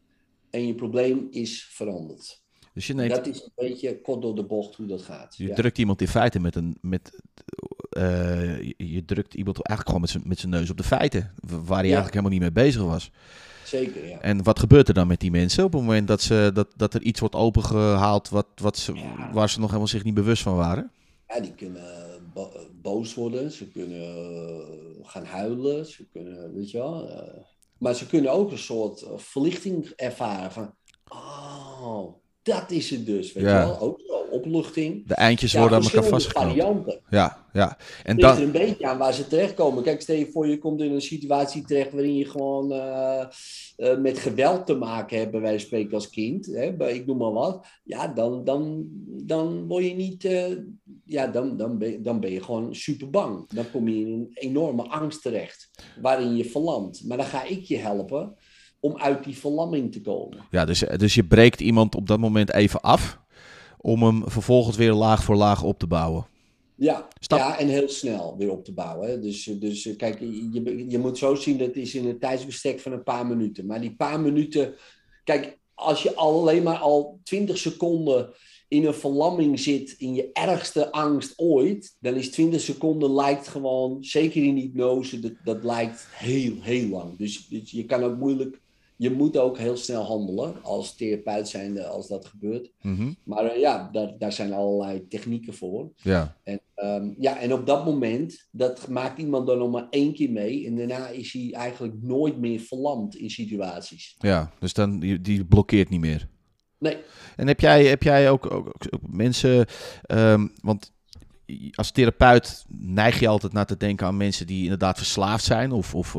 en je probleem is veranderd. Dus je neemt, Dat is een beetje kort door de bocht hoe dat gaat. je Ja. drukt iemand in feite met een. Met, eh, je, je drukt iemand eigenlijk gewoon met zijn, met zijn neus op de feiten. Waar hij eigenlijk helemaal niet mee bezig was. Zeker, ja. En wat gebeurt er dan met die mensen op het moment dat, ze, dat, dat er iets wordt opengehaald wat, wat ze, waar ze nog helemaal zich niet bewust van waren? Ja, die kunnen bo- boos worden, ze kunnen eh, gaan huilen, ze kunnen, weet je wel. eh, maar ze kunnen ook een soort eh, verlichting ervaren van, oh, dat is het dus, weet Ja. je wel. Ook zo, opluchting. De eindjes Ja, worden aan elkaar vastgeknoopt. varianten. Ja, ja. En ligt er dan, een beetje aan waar ze terechtkomen. Kijk, stel je voor, je komt in een situatie terecht waarin je gewoon eh, eh, met geweld te maken hebt, bij wijze van spreken als kind. Hè, ik noem maar wat. Ja, dan, dan, dan word je niet. eh, ja, dan, dan, ben, je- dan ben je gewoon super bang. Dan kom je in een enorme angst terecht, waarin je verlamt. Maar dan ga ik je helpen om uit die verlamming te komen. ja, dus, dus je breekt iemand op dat moment even af. Om hem vervolgens weer laag voor laag op te bouwen. Ja, Stap- ja, en heel snel weer op te bouwen. Hè. Dus, dus eh, kijk, je, je moet zo zien, dat is in een tijdsbestek van een paar minuten. Maar die paar minuten, kijk, als je al alleen maar al 20 seconden in een verlamming zit, in je ergste angst ooit, dan is 20 seconden lijkt gewoon, zeker in hypnose, dat, dat lijkt heel, heel lang. Dus, dus je kan ook moeilijk, je moet ook heel snel handelen als therapeut zijnde als dat gebeurt. Mhm. Maar eh, ja, daar, daar zijn allerlei technieken voor. Ja, En, ehm, ja, en op dat moment, dat maakt iemand dan nog maar één keer mee. En daarna is hij eigenlijk nooit meer verlamd in situaties. ja, dus dan, die, die blokkeert niet meer. Nee, En heb jij, heb jij ook, ook, mensen, ehm, want als therapeut neig je altijd naar te denken aan mensen die inderdaad verslaafd zijn of, of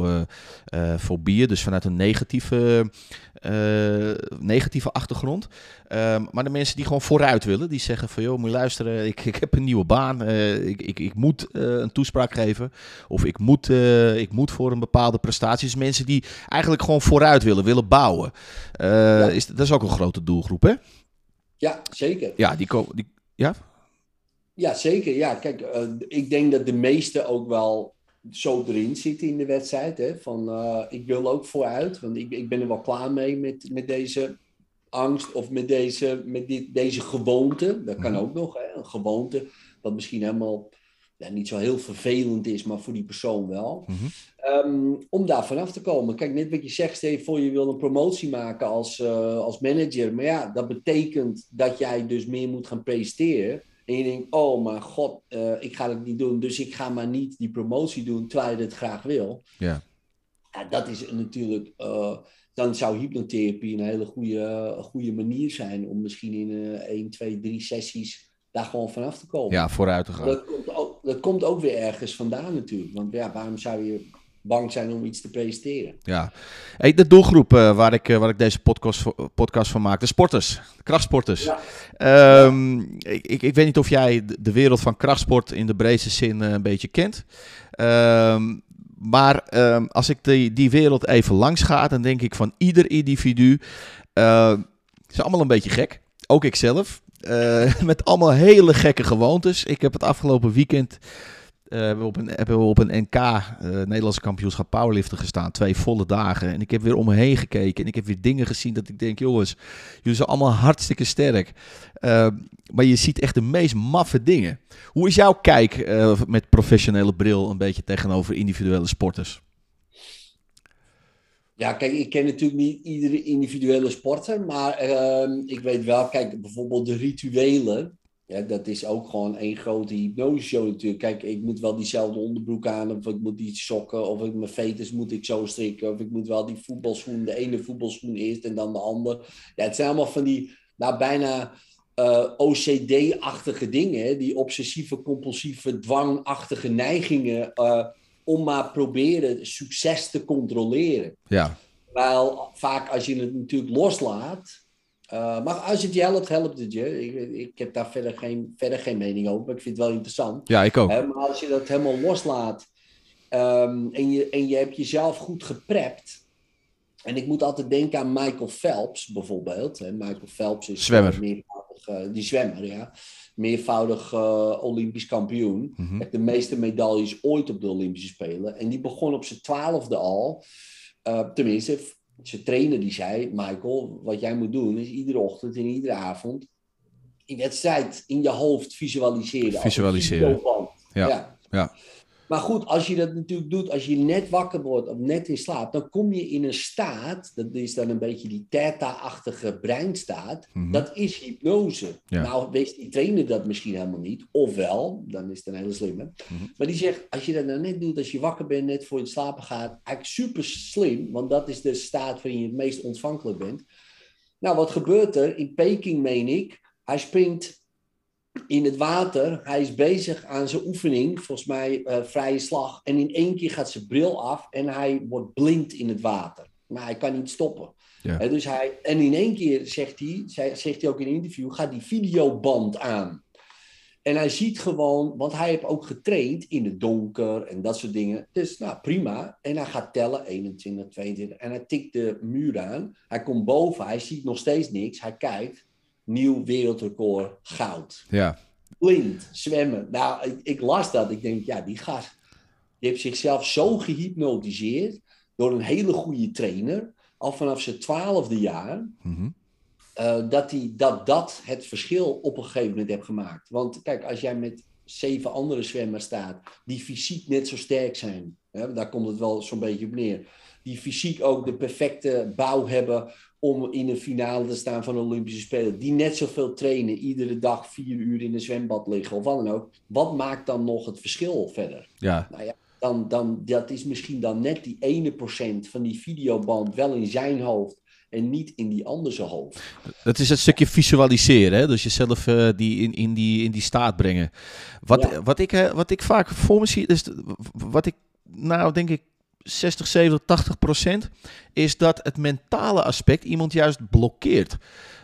eh, fobieën, dus vanuit een negatieve, eh, negatieve achtergrond. Ehm, maar de mensen die gewoon vooruit willen, die zeggen van joh, moet je luisteren, ik, ik heb een nieuwe baan, ik, ik, ik moet een toespraak geven of ik moet, ik moet voor een bepaalde prestatie. Dus mensen die eigenlijk gewoon vooruit willen, willen bouwen. Is, dat is ook een grote doelgroep hè? ja, zeker. Ja, die komen. Die, ja? Ja, zeker. Ja, kijk, eh, ik denk dat de meesten ook wel zo erin zitten in de wedstrijd. Hè? Van, eh, ik wil ook vooruit, want ik, ik ben er wel klaar mee met, met deze angst of met deze, met dit, deze gewoonte. Dat kan Mhm. ook nog, hè? een gewoonte wat misschien helemaal ja, niet zo heel vervelend is, maar voor die persoon wel. Mhm. Ehm, om daar vanaf te komen. Kijk, net wat je zegt, stel je voor je wil een promotie maken als, eh, als manager. Maar ja, dat betekent dat jij dus meer moet gaan presteren. En je denkt, oh mijn god, eh, ik ga het niet doen, dus ik ga maar niet die promotie doen terwijl je het graag wil. Ja. Ja, dat is natuurlijk, eh, dan zou hypnotherapie een hele goede, goede manier zijn om misschien in eh 1, 2, 3 sessies daar gewoon vanaf te komen. ja, vooruit te gaan. Dat, komt ook, dat komt ook weer ergens vandaan natuurlijk. Want ja, waarom zou je bang zijn om iets te presteren? Ja. Hey, de doelgroep eh, waar, ik, eh, waar ik deze podcast, voor- podcast van maak, de sporters, de krachtsporters. Ja. Ehm, ik, ik, ik weet niet of jij de- wereld van krachtsport in de breedste zin eh, een beetje kent. Ehm, maar ehm, als ik die, die wereld even langs ga, dan denk ik van ieder individu is allemaal een beetje gek. Ook ikzelf. Eh, met allemaal hele gekke gewoontes. Ik heb het afgelopen weekend eh, hebben we op een, hebben op een NK, eh Nederlandse kampioenschap powerliften gestaan. Twee volle dagen. En ik heb weer om me heen gekeken. En ik heb weer dingen gezien dat ik denk, jongens, jullie zijn allemaal hartstikke sterk. Eh, maar je ziet echt de meest maffe dingen. Hoe is jouw kijk met professionele bril een beetje tegenover individuele sporters? Ja, kijk, ik ken natuurlijk niet iedere individuele sporter, maar ehm, ik weet wel, kijk, bijvoorbeeld de rituelen. Ja, dat is ook gewoon één grote hypnoseshow natuurlijk. Kijk, ik moet wel diezelfde onderbroek aan, of ik moet die sokken, of ik mijn veters moet ik zo strikken, of ik moet wel die voetbalschoen, de ene voetbalschoen eerst en dan de andere. Ja, het zijn allemaal van die, nou bijna eh, OCD-achtige dingen, hè, die obsessieve, compulsieve, dwangachtige neigingen, eh, om maar proberen succes te controleren. Ja, Terwijl vaak als je het natuurlijk loslaat. Eh, maar als het je helpt, helpt het je. Ik, ik heb daar verder geen, verder geen mening over. Maar ik vind het wel interessant. ja ik ook. Hè, maar als je dat helemaal loslaat. ehm, en, je, en je hebt jezelf goed geprept. En ik moet altijd denken aan Michael Phelps bijvoorbeeld. Hè. Michael Phelps is Zwemmer. eh, meervoudig, eh, die zwemmer, ja. Meervoudig eh, Olympisch kampioen. Mhm. Heeft de meeste medailles ooit op de Olympische Spelen. En die begon op zijn twaalfde al. eh, tenminste, zijn trainer die zei, Michael, wat jij moet doen is iedere ochtend en iedere avond die wedstrijd in je hoofd visualiseren. Visualiseren. Ja. ja. ja. Maar goed, als je dat natuurlijk doet, als je net wakker wordt of net in slaap, dan kom je in een staat, dat is dan een beetje die theta-achtige breinstaat, mhm. dat is hypnose. Nou, wees die trainer dat misschien helemaal niet, ofwel, dan is het een hele slimme. Mhm. Maar die zegt, als je dat nou net doet, als je wakker bent, net voor je slapen gaat, eigenlijk super slim, want dat is de staat waarin je het meest ontvankelijk bent. Nou, wat gebeurt er? In Peking, meen ik, hij springt in het water. Hij is bezig aan zijn oefening, volgens mij uh, vrije slag. En in één keer gaat zijn bril af en hij wordt blind in het water. Maar hij kan niet stoppen. Ja. dus hij, en in één keer zegt hij, zegt hij ook in een interview, gaat die videoband aan. En hij ziet gewoon, want hij heeft ook getraind in het donker en dat soort dingen. Dus nou, prima. En hij gaat tellen, 21, 22. En hij tikt de muur aan. Hij komt boven, hij ziet nog steeds niks. Hij kijkt nieuw wereldrecord goud. Ja. Blind, zwemmen. Nou, ik, ik, las dat. Ik denk, ja, die gast die heeft zichzelf zo gehypnotiseerd door een hele goede trainer, al vanaf zijn twaalfde jaar, mhm. eh, dat, die, dat dat het verschil op een gegeven moment heeft gemaakt. Want kijk, als jij met zeven andere zwemmers staat, die fysiek net zo sterk zijn, hè, daar komt het wel zo'n beetje op neer, die fysiek ook de perfecte bouw hebben om in de finale te staan van de Olympische Spelen. Die net zoveel trainen, iedere dag vier uur in een zwembad liggen of wat dan ook. Wat maakt dan nog het verschil verder? Ja. Nou ja, dan, dan, dat is misschien dan net die ene procent van die videoband wel in zijn hoofd en niet in die andere hoofd. Dat is het stukje visualiseren, hè? dus jezelf uh, die in, in, die, in die staat brengen. Wat, wat, ik, uh, wat ik vaak voor me zie, is wat ik nou denk ik 60, 70, 80 procent, is dat het mentale aspect iemand juist blokkeert.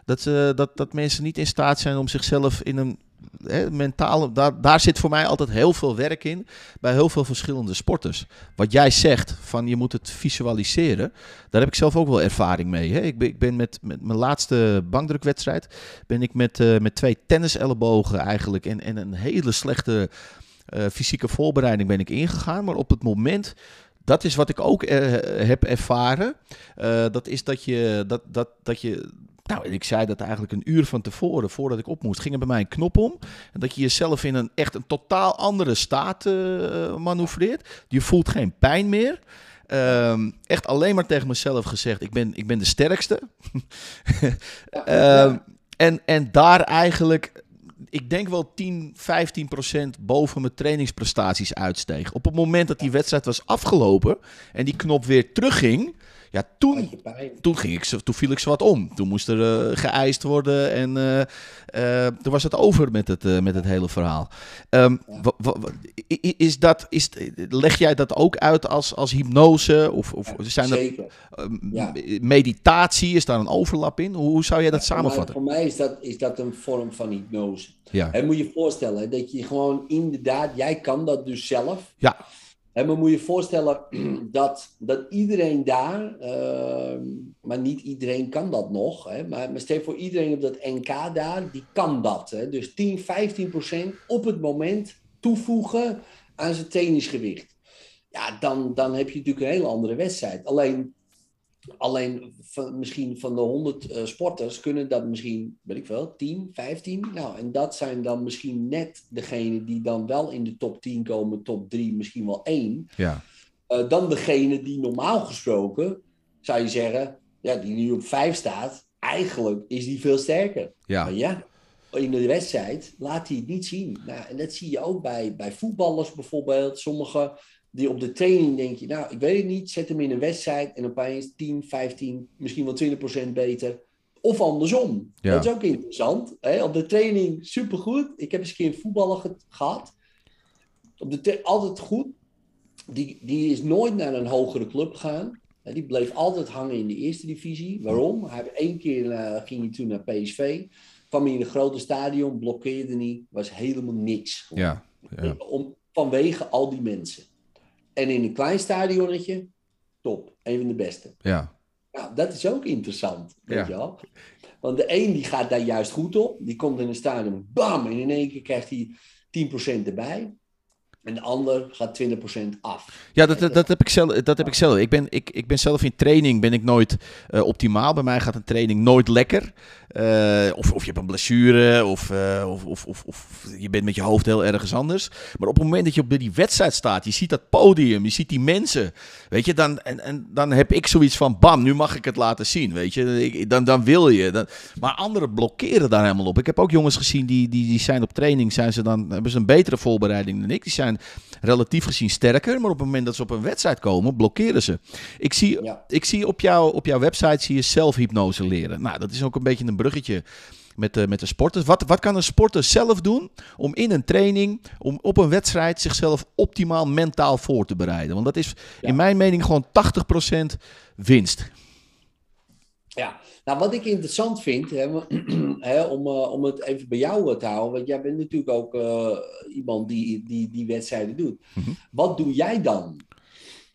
Dat, uh, dat, dat mensen niet in staat zijn om zichzelf in een mentale. Daar, daar zit voor mij altijd heel veel werk in. Bij heel veel verschillende sporters. Wat jij zegt van je moet het visualiseren. Daar heb ik zelf ook wel ervaring mee. Ik, ben, ik ben met, met mijn laatste bankdrukwedstrijd. Ben ik met, uh, met twee tennisellebogen eigenlijk. En, en een hele slechte uh, fysieke voorbereiding ben ik ingegaan. Maar op het moment dat is wat ik ook uh, heb ervaren. Uh, dat is dat je, dat, dat, dat je nou, ik zei dat eigenlijk een uur van tevoren, voordat ik op moest, ging er bij mij een knop om. En dat je jezelf in een echt een totaal andere staat uh, manoeuvreert. Je voelt geen pijn meer. Uh, echt alleen maar tegen mezelf gezegd: ik ben, ik ben de sterkste. uh, en, en daar eigenlijk ik denk wel 10, 15 procent boven mijn trainingsprestaties uitsteeg. Op het moment dat die wedstrijd was afgelopen en die knop weer terugging, ja, toen, toen, ging ik, toen viel ik ze wat om. Toen moest er uh, geëist worden en uh, uh, toen was het over met het, met het hele verhaal. Um, is dat, is, leg jij dat ook uit als, als hypnose? Of, of zijn Zeker. Er, ja. Meditatie, is daar een overlap in? Hoe, hoe zou jij dat samenvatten? Voor mij, voor mij is, dat, is dat een vorm van hypnose. Ja. En moet je je voorstellen dat je gewoon inderdaad, jij kan dat dus zelf. Ja. Maar moet je voorstellen dat, dat iedereen daar, uh, maar niet iedereen kan dat nog, hè, maar, maar stel voor iedereen op dat NK daar, die kan dat. Hè, dus 10, 15 procent op het moment toevoegen aan zijn tennisgewicht. Ja, dan, dan heb je natuurlijk een hele andere wedstrijd. Alleen Alleen van, misschien van de 100 uh, eh, sporters kunnen dat misschien, weet ik wel, 10, 15. Nou, en dat zijn dan misschien net degene die dan wel in de top 10 komen, top 3, misschien wel 1. Ja. Uh, dan degene die normaal gesproken, zou je zeggen, ja, die nu op 5 staat, eigenlijk is die veel sterker. Ja. Maar ja, in de wedstrijd laat hij het niet zien. Nou, en dat zie je ook bij, bij voetballers bijvoorbeeld. Sommige die op de training denk je, nou, ik weet het niet, zet hem in een wedstrijd en opeens 10, 15, misschien wel 20% beter. Of andersom. Dat is ook interessant. Hè? Op de training supergoed. Ik heb eens een keer een voetballer gehad. Op de altijd goed. Die, die is nooit naar een hogere club gegaan. Die bleef altijd hangen in de eerste divisie. Waarom? Hij één keer uh, ging hij toen naar PSV. Kwam hij in een grote stadion, blokkeerde niet. Was helemaal niks. Ja, ja. Om, vanwege al die mensen. En in een klein stadionnetje, top. Een van de beste. Ja. Nou, dat is ook interessant, weet je wel. Want de een die gaat daar juist goed op. Die komt in een stadion, bam, en in één keer krijgt hij 10% erbij. En de ander gaat 20% af. Ja, dat, dat, dat, heb ik zelf. Dat heb ik, zelf. Ik, ben, ik, ik ben zelf in training ben ik nooit uh, optimaal. Bij mij gaat een training nooit lekker. Uh, of, of je hebt een blessure, of, uh, of, of, of, of, je bent met je hoofd heel ergens anders. Maar op het moment dat je op die wedstrijd staat, je ziet dat podium, je ziet die mensen. Weet je, dan, en, en dan heb ik zoiets van: bam, nu mag ik het laten zien. Weet je, ik, dan, dan wil je. Dan, maar anderen blokkeren daar helemaal op. Ik heb ook jongens gezien die, die, die zijn op training, zijn ze dan, hebben ze een betere voorbereiding dan ik. Die zijn relatief gezien sterker, maar op het moment dat ze op een wedstrijd komen, blokkeren ze. Ik zie, ja. ik zie op, jou, op jouw website zie je zelfhypnose leren. Nou, dat is ook een beetje een bruggetje met de, met de sporters. Wat, wat kan een sporter zelf doen om in een training, om op een wedstrijd zichzelf optimaal mentaal voor te bereiden? Want dat is in mijn mening gewoon 80% winst. Ja, nou wat ik interessant vind, hè, hè, om, uh, om het even bij jou te houden, want jij bent natuurlijk ook uh, iemand die, die die wedstrijden doet. Mm-hmm. Wat doe jij dan?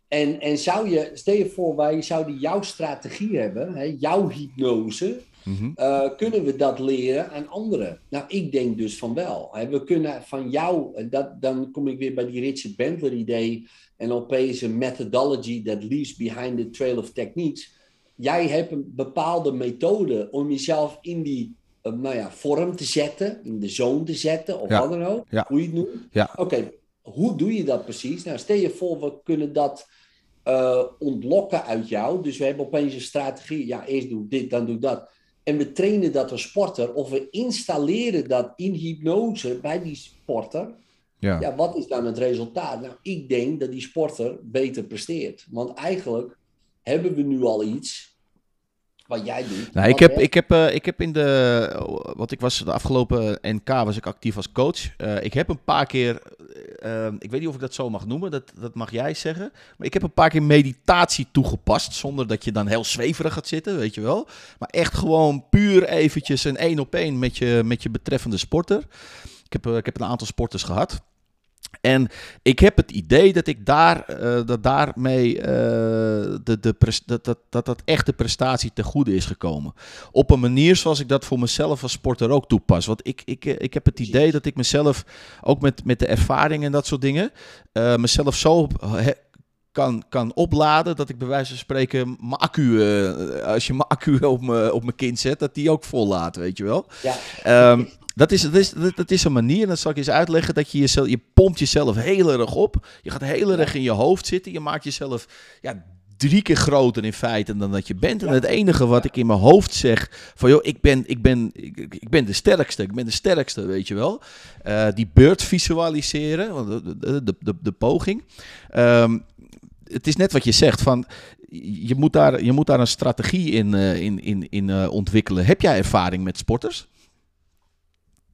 En, en zou je, stel je voor, wij zouden jouw strategie hebben, hè, jouw hypnose, Mm-hmm. Uh, kunnen we dat leren aan anderen? Nou, ik denk dus van wel. We kunnen van jou, dat, dan kom ik weer bij die Richard Bentler idee en opeens een methodology that leaves behind the trail of techniques jij hebt een bepaalde methode om jezelf in die uh, nou ja, vorm te zetten, in de zone te zetten, of wat dan ook, hoe je het noemt. Ja. Oké, hoe doe je dat precies? Nou, stel je voor, we kunnen dat uh, ontlokken uit jou. Dus we hebben opeens een strategie. Ja, eerst doe ik dit, dan doe ik dat. En we trainen dat als sporter, of we installeren dat in hypnose bij die sporter. Ja. ja, wat is dan het resultaat? Nou, ik denk dat die sporter beter presteert. Want eigenlijk hebben we nu al iets wat jij doet? Nou, ik, heb, ik, heb, uh, ik heb in de. Wat ik was de afgelopen NK was ik actief als coach. Uh, ik heb een paar keer. Uh, ik weet niet of ik dat zo mag noemen, dat, dat mag jij zeggen. Maar ik heb een paar keer meditatie toegepast. Zonder dat je dan heel zweverig gaat zitten, weet je wel. Maar echt gewoon puur eventjes een één op één met je, met je betreffende sporter. Ik heb, ik heb een aantal sporters gehad. En ik heb het idee dat ik daar, uh, dat daarmee uh, de, de dat, dat, dat dat echt de prestatie ten goede is gekomen. Op een manier zoals ik dat voor mezelf als sporter ook toepas. Want ik, ik, eh, ik heb het idee dat ik mezelf, ook met, met de ervaring en dat soort dingen, uh, mezelf zo kan, kan opladen. Dat ik bij wijze van spreken mijn accu, als je mijn accu op mijn, op mijn kind zet, dat die ook vol laat, weet je wel. Ja. Um, dat is, dat, is, dat is een manier, dat zal ik eens uitleggen, dat je jezelf, je pompt jezelf heel erg op. Je gaat heel erg in je hoofd zitten. Je maakt jezelf ja, drie keer groter in feite dan dat je bent. En het enige wat ik in mijn hoofd zeg, van joh, ik ben, ik ben, ik, ik ben de sterkste, ik ben de sterkste, weet je wel. Uh, die beurt visualiseren, de, de, de, de poging. Um, het is net wat je zegt, van je moet daar, je moet daar een strategie in, uh, in, in, in uh, ontwikkelen. Heb jij ervaring met sporters?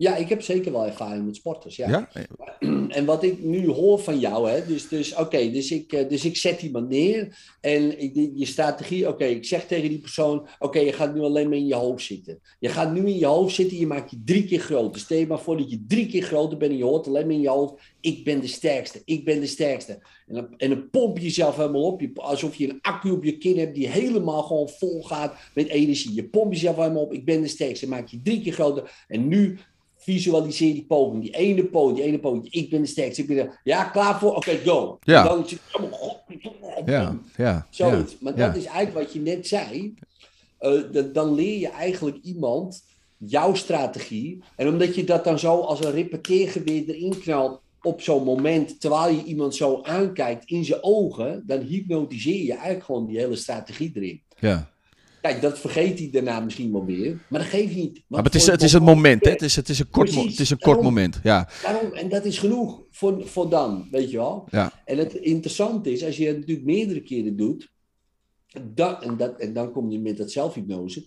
Ja, ik heb zeker wel ervaring met sporters. Ja. En wat ik nu hoor van jou, hè, dus, dus oké, dus, ik, eh, dus ik zet iemand neer en je strategie, oké, ik zeg tegen die persoon, oké, je gaat nu alleen maar in je hoofd zitten. Je gaat nu in je hoofd zitten, je maakt je drie keer groter. Stel je maar voor dat je drie keer groter bent en je hoort alleen maar in je hoofd, ik ben de sterkste, ik ben de sterkste. En dan, en dan pomp je jezelf helemaal op, je, alsof je een accu op je kin hebt die helemaal gewoon vol gaat met energie. Je pompt jezelf helemaal op, ik ben de sterkste, maak je drie keer groter en nu visualiseer die poging. Die ene poging, die ene poging. Ik ben de sterkste. Ik ben de, ja, klaar voor? Oké, go. Ja. Dan, ja, ja. Zoiets. Maar dat is eigenlijk wat je net zei. Uh, dan leer je eigenlijk iemand jouw strategie. En omdat je dat dan zo als een repeteergeweer erin knalt op zo'n moment, terwijl je iemand zo aankijkt in zijn ogen, dan hypnotiseer je eigenlijk gewoon die hele strategie erin. Ja. Kijk, dat vergeet hij daarna misschien wel weer. Maar dat geeft niet. Maar het is, het is het moment, hè? Het is, het is een kort, het is een kort moment. Ja. Daarom, en dat is genoeg voor, voor dan, weet je wel. Ja. En het interessante is, als je het natuurlijk meerdere keren doet, dan, en, dat, en dan kom je met dat zelfhypnose,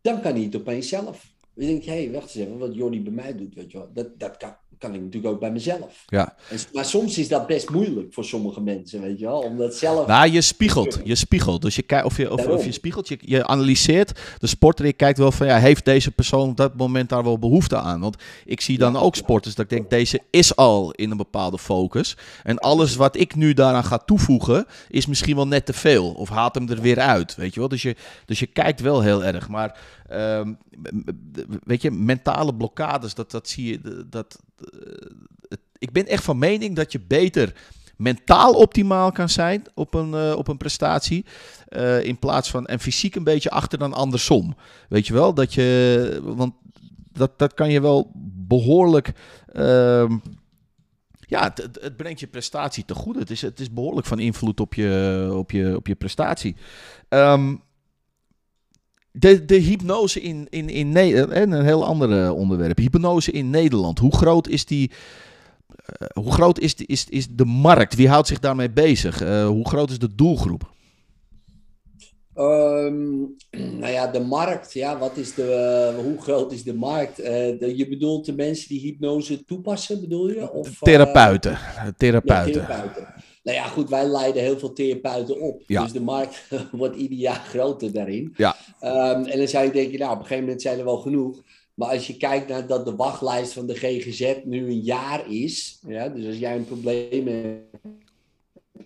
dan kan hij het opeens zelf. Je, hé, hey, wacht eens even, wat Jordi bij mij doet, weet je wel. Dat, dat kan, kan ik natuurlijk ook bij mezelf. Ja. En, maar soms is dat best moeilijk voor sommige mensen, weet je wel. Omdat zelf... Nou, je spiegelt. Je spiegelt. Dus je kijkt of je, of, of, je spiegelt, je, je analyseert. De sporter, je kijkt wel van, ja, heeft deze persoon op dat moment daar wel behoefte aan? Want ik zie dan ook sporters dat ik denk, deze is al in een bepaalde focus. En alles wat ik nu daaraan ga toevoegen, is misschien wel net te veel. Of haalt hem er weer uit, weet je wel. Dus je, dus je kijkt wel heel erg. Maar um, weet je, mentale blokkades, dat, dat zie je, dat, ik ben echt van mening dat je beter mentaal optimaal kan zijn op een, uh, op een prestatie. Uh, in plaats van en fysiek een beetje achter dan andersom. Weet je wel? Dat je. Want dat, dat kan je wel behoorlijk. Uh, ja, het, het, brengt je prestatie te goed. Het is, het is behoorlijk van invloed op je, op je, op je prestatie. Um, de, de hypnose in, in, in Nederland, en een heel ander onderwerp. Hypnose in Nederland. Hoe groot is die, uh, hoe groot is, de, is, is de markt? Wie houdt zich daarmee bezig? Uh, hoe groot is de doelgroep? Um, nou ja, de markt. Ja, wat is de, uh, hoe groot is de markt? De, je bedoelt de mensen die hypnose toepassen, bedoel je? Of, therapeuten. therapeuten. Ja, therapeuten. Nou ja, goed, wij leiden heel veel therapeuten op. Ja. Dus de markt wordt ieder jaar groter daarin. Ja. Um, en dan zou je denken, nou, op een gegeven moment zijn er wel genoeg. Maar als je kijkt naar dat de wachtlijst van de GGZ nu een jaar is, ja, dus als jij een probleem hebt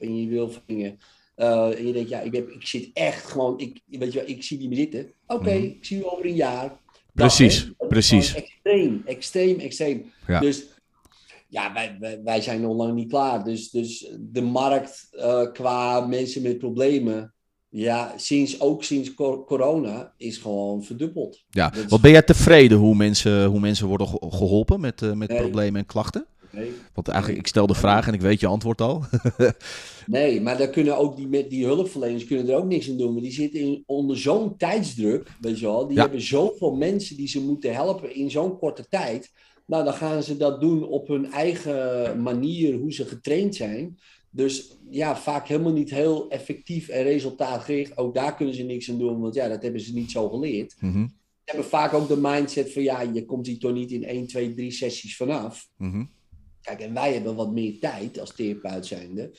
en je wil dingen, uh, en je denkt, ja, ik, heb, ik zit echt gewoon, ik, weet je wel, ik zie die me zitten. Oké, okay, mm. ik zie u over een jaar. Precies, dat, precies. Extreem, extreem, extreem. Ja. Dus ja, wij, wij, wij, zijn nog lang niet klaar. Dus, dus de markt uh, qua mensen met problemen, ja, sinds, ook sinds corona is gewoon verdubbeld. Ja, wat ben jij tevreden hoe mensen, hoe mensen worden geholpen met, uh, met nee. problemen en klachten? Nee. Want eigenlijk, ik stel de vraag en ik weet je antwoord al. nee, maar daar kunnen ook die, met die hulpverleners kunnen er ook niks aan doen. Maar die zitten in, onder zo'n tijdsdruk, weet je wel. Die ja. hebben zoveel mensen die ze moeten helpen in zo'n korte tijd. Nou, dan gaan ze dat doen op hun eigen manier, hoe ze getraind zijn. Dus ja, vaak helemaal niet heel effectief en resultaatgericht. Ook daar kunnen ze niks aan doen, want ja, dat hebben ze niet zo geleerd. Mm -hmm. Ze hebben vaak ook de mindset van ja, je komt hier toch niet in 1, 2, 3 sessies vanaf. Mm -hmm. Kijk, en wij hebben wat meer tijd als therapeut zijnde.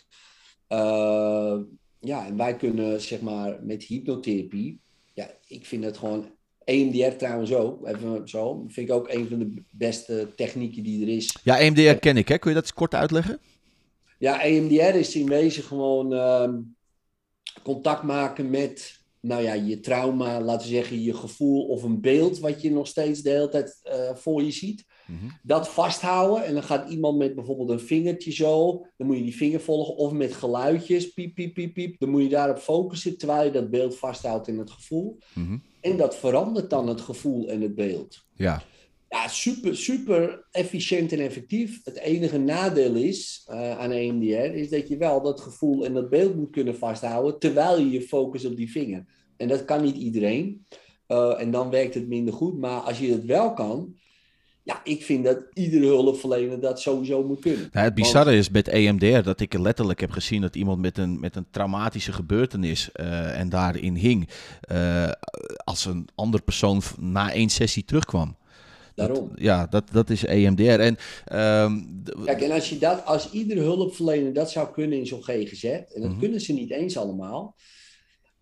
Uh, ja, en wij kunnen zeg maar met hypnotherapie, ja, ik vind het gewoon EMDR trouwens ook, even zo, vind ik ook een van de beste technieken die er is. Ja, EMDR ken ik, hè? Kun je dat eens kort uitleggen? Ja, EMDR is in wezen gewoon uh, contact maken met, nou ja, je trauma, laten we zeggen, je gevoel of een beeld wat je nog steeds de hele tijd uh, voor je ziet. Mm -hmm. Dat vasthouden en dan gaat iemand met bijvoorbeeld een vingertje zo, dan moet je die vinger volgen of met geluidjes, piep, piep, piep, piep. Dan moet je daarop focussen terwijl je dat beeld vasthoudt in het gevoel. Mm -hmm. En dat verandert dan het gevoel en het beeld. Ja. Ja, super, super efficiënt en effectief. Het enige nadeel is uh, aan EMDR, is dat je wel dat gevoel en dat beeld moet kunnen vasthouden, terwijl je je focust op die vinger. En dat kan niet iedereen. Uh, en dan werkt het minder goed. Maar als je het wel kan, ja, ik vind dat iedere hulpverlener dat sowieso moet kunnen. Nou, het bizarre Want... is met EMDR dat ik letterlijk heb gezien dat iemand met een, met een traumatische gebeurtenis uh, en daarin hing, uh, als een andere persoon na één sessie terugkwam. Daarom. Dat, ja, dat, dat is EMDR. En, um, Kijk, en als, je dat, als iedere hulpverlener dat zou kunnen in zo'n GGZ, en dat mm -hmm. kunnen ze niet eens allemaal,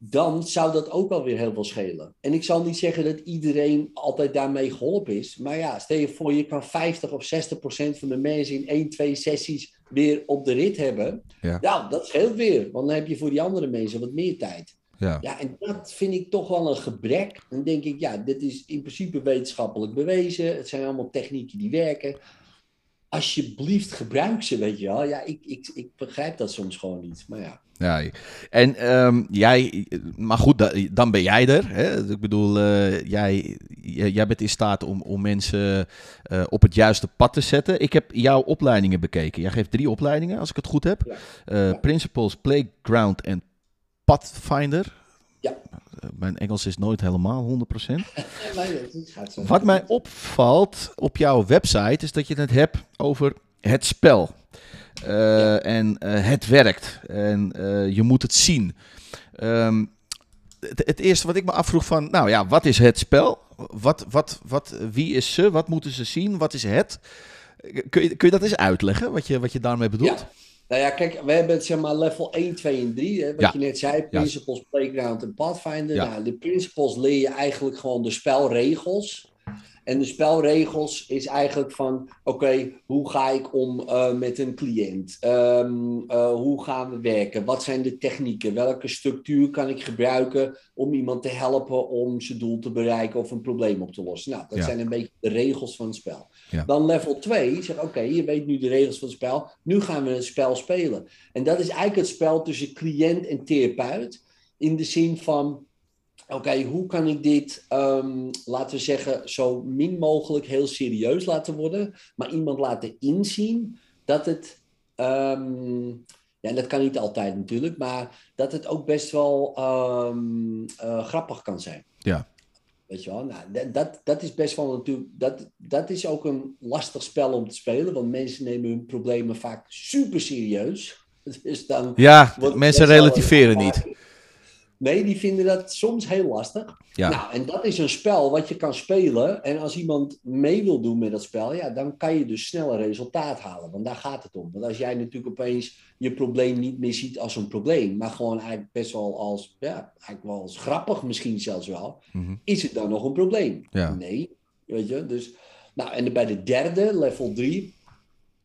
dan zou dat ook wel weer heel veel schelen. En ik zal niet zeggen dat iedereen altijd daarmee geholpen is. Maar ja, stel je voor, je kan 50 of 60 procent van de mensen in 1, 2 sessies weer op de rit hebben. Ja. Nou, dat scheelt weer. Want dan heb je voor die andere mensen wat meer tijd. Ja. ja, en dat vind ik toch wel een gebrek. Dan denk ik, ja, dit is in principe wetenschappelijk bewezen. Het zijn allemaal technieken die werken. Alsjeblieft, gebruik ze, weet je wel. Ja, ik, ik, ik begrijp dat soms gewoon niet. Maar ja. Ja, en um, jij, maar goed, dan ben jij er. Hè? Ik bedoel, uh, jij, jij bent in staat om, om mensen uh, op het juiste pad te zetten. Ik heb jouw opleidingen bekeken. Jij geeft drie opleidingen, als ik het goed heb. Ja. Uh, ja. Principles, Playground en Pathfinder. Ja. Mijn Engels is nooit helemaal 100%. nee, Wat mij opvalt op jouw website is dat je het hebt over het spel. Uh, ja. En uh, het werkt. En uh, je moet het zien. Um, het, het, eerste wat ik me afvroeg van, nou ja, wat is het spel? Wat, wat, wat, wie is ze? Wat moeten ze zien? Wat is het? Kun je, kun je dat eens uitleggen, wat je, wat je daarmee bedoelt? Ja. Nou ja, kijk, we hebben zeg maar level 1, 2 en 3. Hè, wat ja. je net zei, Principles, ja. Playground en Pathfinder. Nou, de Principles leer je eigenlijk gewoon de spelregels. En de spelregels is eigenlijk van, oké, hoe ga ik om uh, met een cliënt? Um, uh, hoe gaan we werken? Wat zijn de technieken? Welke structuur kan ik gebruiken om iemand te helpen om zijn doel te bereiken of een probleem op te lossen? Nou, dat ja. zijn een beetje de regels van het spel. Ja. Dan level 2 zegt, oké, je weet nu de regels van het spel, nu gaan we het spel spelen. En dat is eigenlijk het spel tussen cliënt en therapeut, in de zin van oké, hoe kan ik dit, um, laten we zeggen, zo min mogelijk heel serieus laten worden, maar iemand laten inzien dat het, um, ja, dat kan niet altijd natuurlijk, maar dat het ook best wel um, uh, grappig kan zijn. Ja. Weet je wel, nou, dat, dat is best wel natuurlijk, dat, dat is ook een lastig spel om te spelen, want mensen nemen hun problemen vaak super serieus. Dus dan ja, mensen relativeren niet. Nee, die vinden dat soms heel lastig. Ja. Nou, en dat is een spel wat je kan spelen. En als iemand mee wil doen met dat spel, ja, dan kan je dus sneller resultaat halen. Want daar gaat het om. Want als jij natuurlijk opeens je probleem niet meer ziet als een probleem, maar gewoon eigenlijk best wel als, ja, eigenlijk wel als grappig misschien zelfs wel, mm-hmm. is het dan nog een probleem? Ja. Nee, weet je. Dus, nou, en bij de derde, level 3,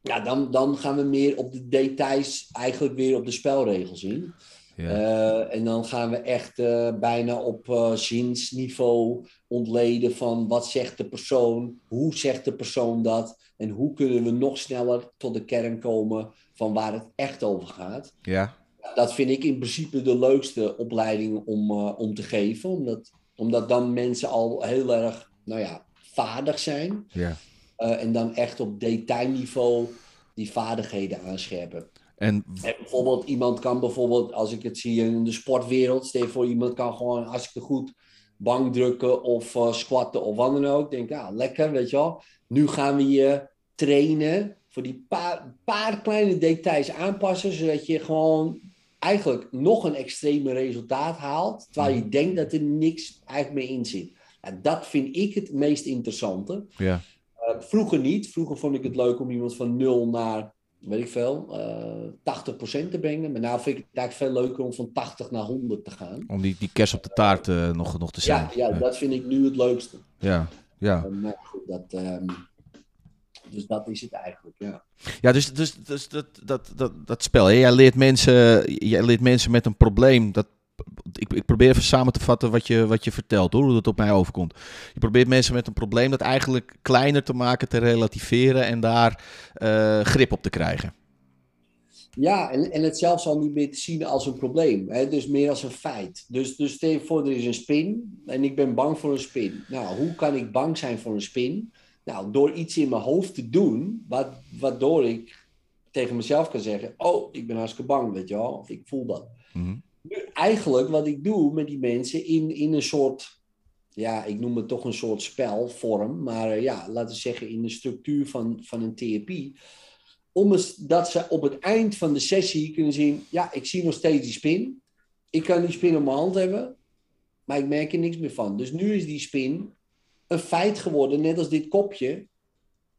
ja, dan, dan gaan we meer op de details, eigenlijk weer op de spelregels in. Ja. Uh, en dan gaan we echt uh, bijna op uh, zinsniveau ontleden van wat zegt de persoon, hoe zegt de persoon dat en hoe kunnen we nog sneller tot de kern komen van waar het echt over gaat. Ja. Dat vind ik in principe de leukste opleiding om, om te geven, omdat, omdat dan mensen al heel erg nou ja, vaardig zijn ja. en dan echt op detailniveau die vaardigheden aanscherpen. En... en... bijvoorbeeld, iemand kan bijvoorbeeld, als ik het zie in de sportwereld, stel voor, iemand kan gewoon hartstikke goed bank drukken of uh, squatten of wat dan ook. Denk, ja, lekker, weet je wel. Nu gaan we je trainen voor die paar, paar kleine details aanpassen, zodat je gewoon eigenlijk nog een extreme resultaat haalt, terwijl je denkt dat er niks eigenlijk meer in zit. Ja, dat vind ik het meest interessante. Ja. Uh, vroeger niet. Vroeger vond ik het leuk om iemand van nul naar weet ik veel, uh, 80% te brengen. Maar nu vind ik het eigenlijk veel leuker om van 80 naar 100 te gaan. Om die, die kerst op de taart uh, nog, nog te zijn. Ja, ja, dat vind ik nu het leukste. Ja, ja. Uh, maar goed, dat, um, dus dat is het eigenlijk, ja. Ja, dus, dus, dus dat, dat, dat, dat spel, hè? Jij, leert mensen, jij leert mensen met een probleem, dat ik, ik, probeer even samen te vatten wat je, wat je vertelt, hoor, hoe dat op mij overkomt. Je probeert mensen met een probleem dat eigenlijk kleiner te maken, te relativeren en daar uh, grip op te krijgen. Ja, en, en het zelfs al niet meer te zien als een probleem. Hè? Dus meer als een feit. Dus, dus stel je voor, er is een spin en ik ben bang voor een spin. Nou, hoe kan ik bang zijn voor een spin? Nou, door iets in mijn hoofd te doen, wat, waardoor ik tegen mezelf kan zeggen... Oh, ik ben hartstikke bang, weet je wel. Of ik voel dat. Mm-hmm eigenlijk wat ik doe met die mensen in, in een soort, ja, ik noem het toch een soort spelvorm, maar uh, ja, laten we zeggen in de structuur van, van een therapie. Om eens dat ze op het eind van de sessie kunnen zien, ja, ik zie nog steeds die spin. Ik kan die spin op mijn hand hebben, maar ik merk er niks meer van. Dus nu is die spin een feit geworden, net als dit kopje.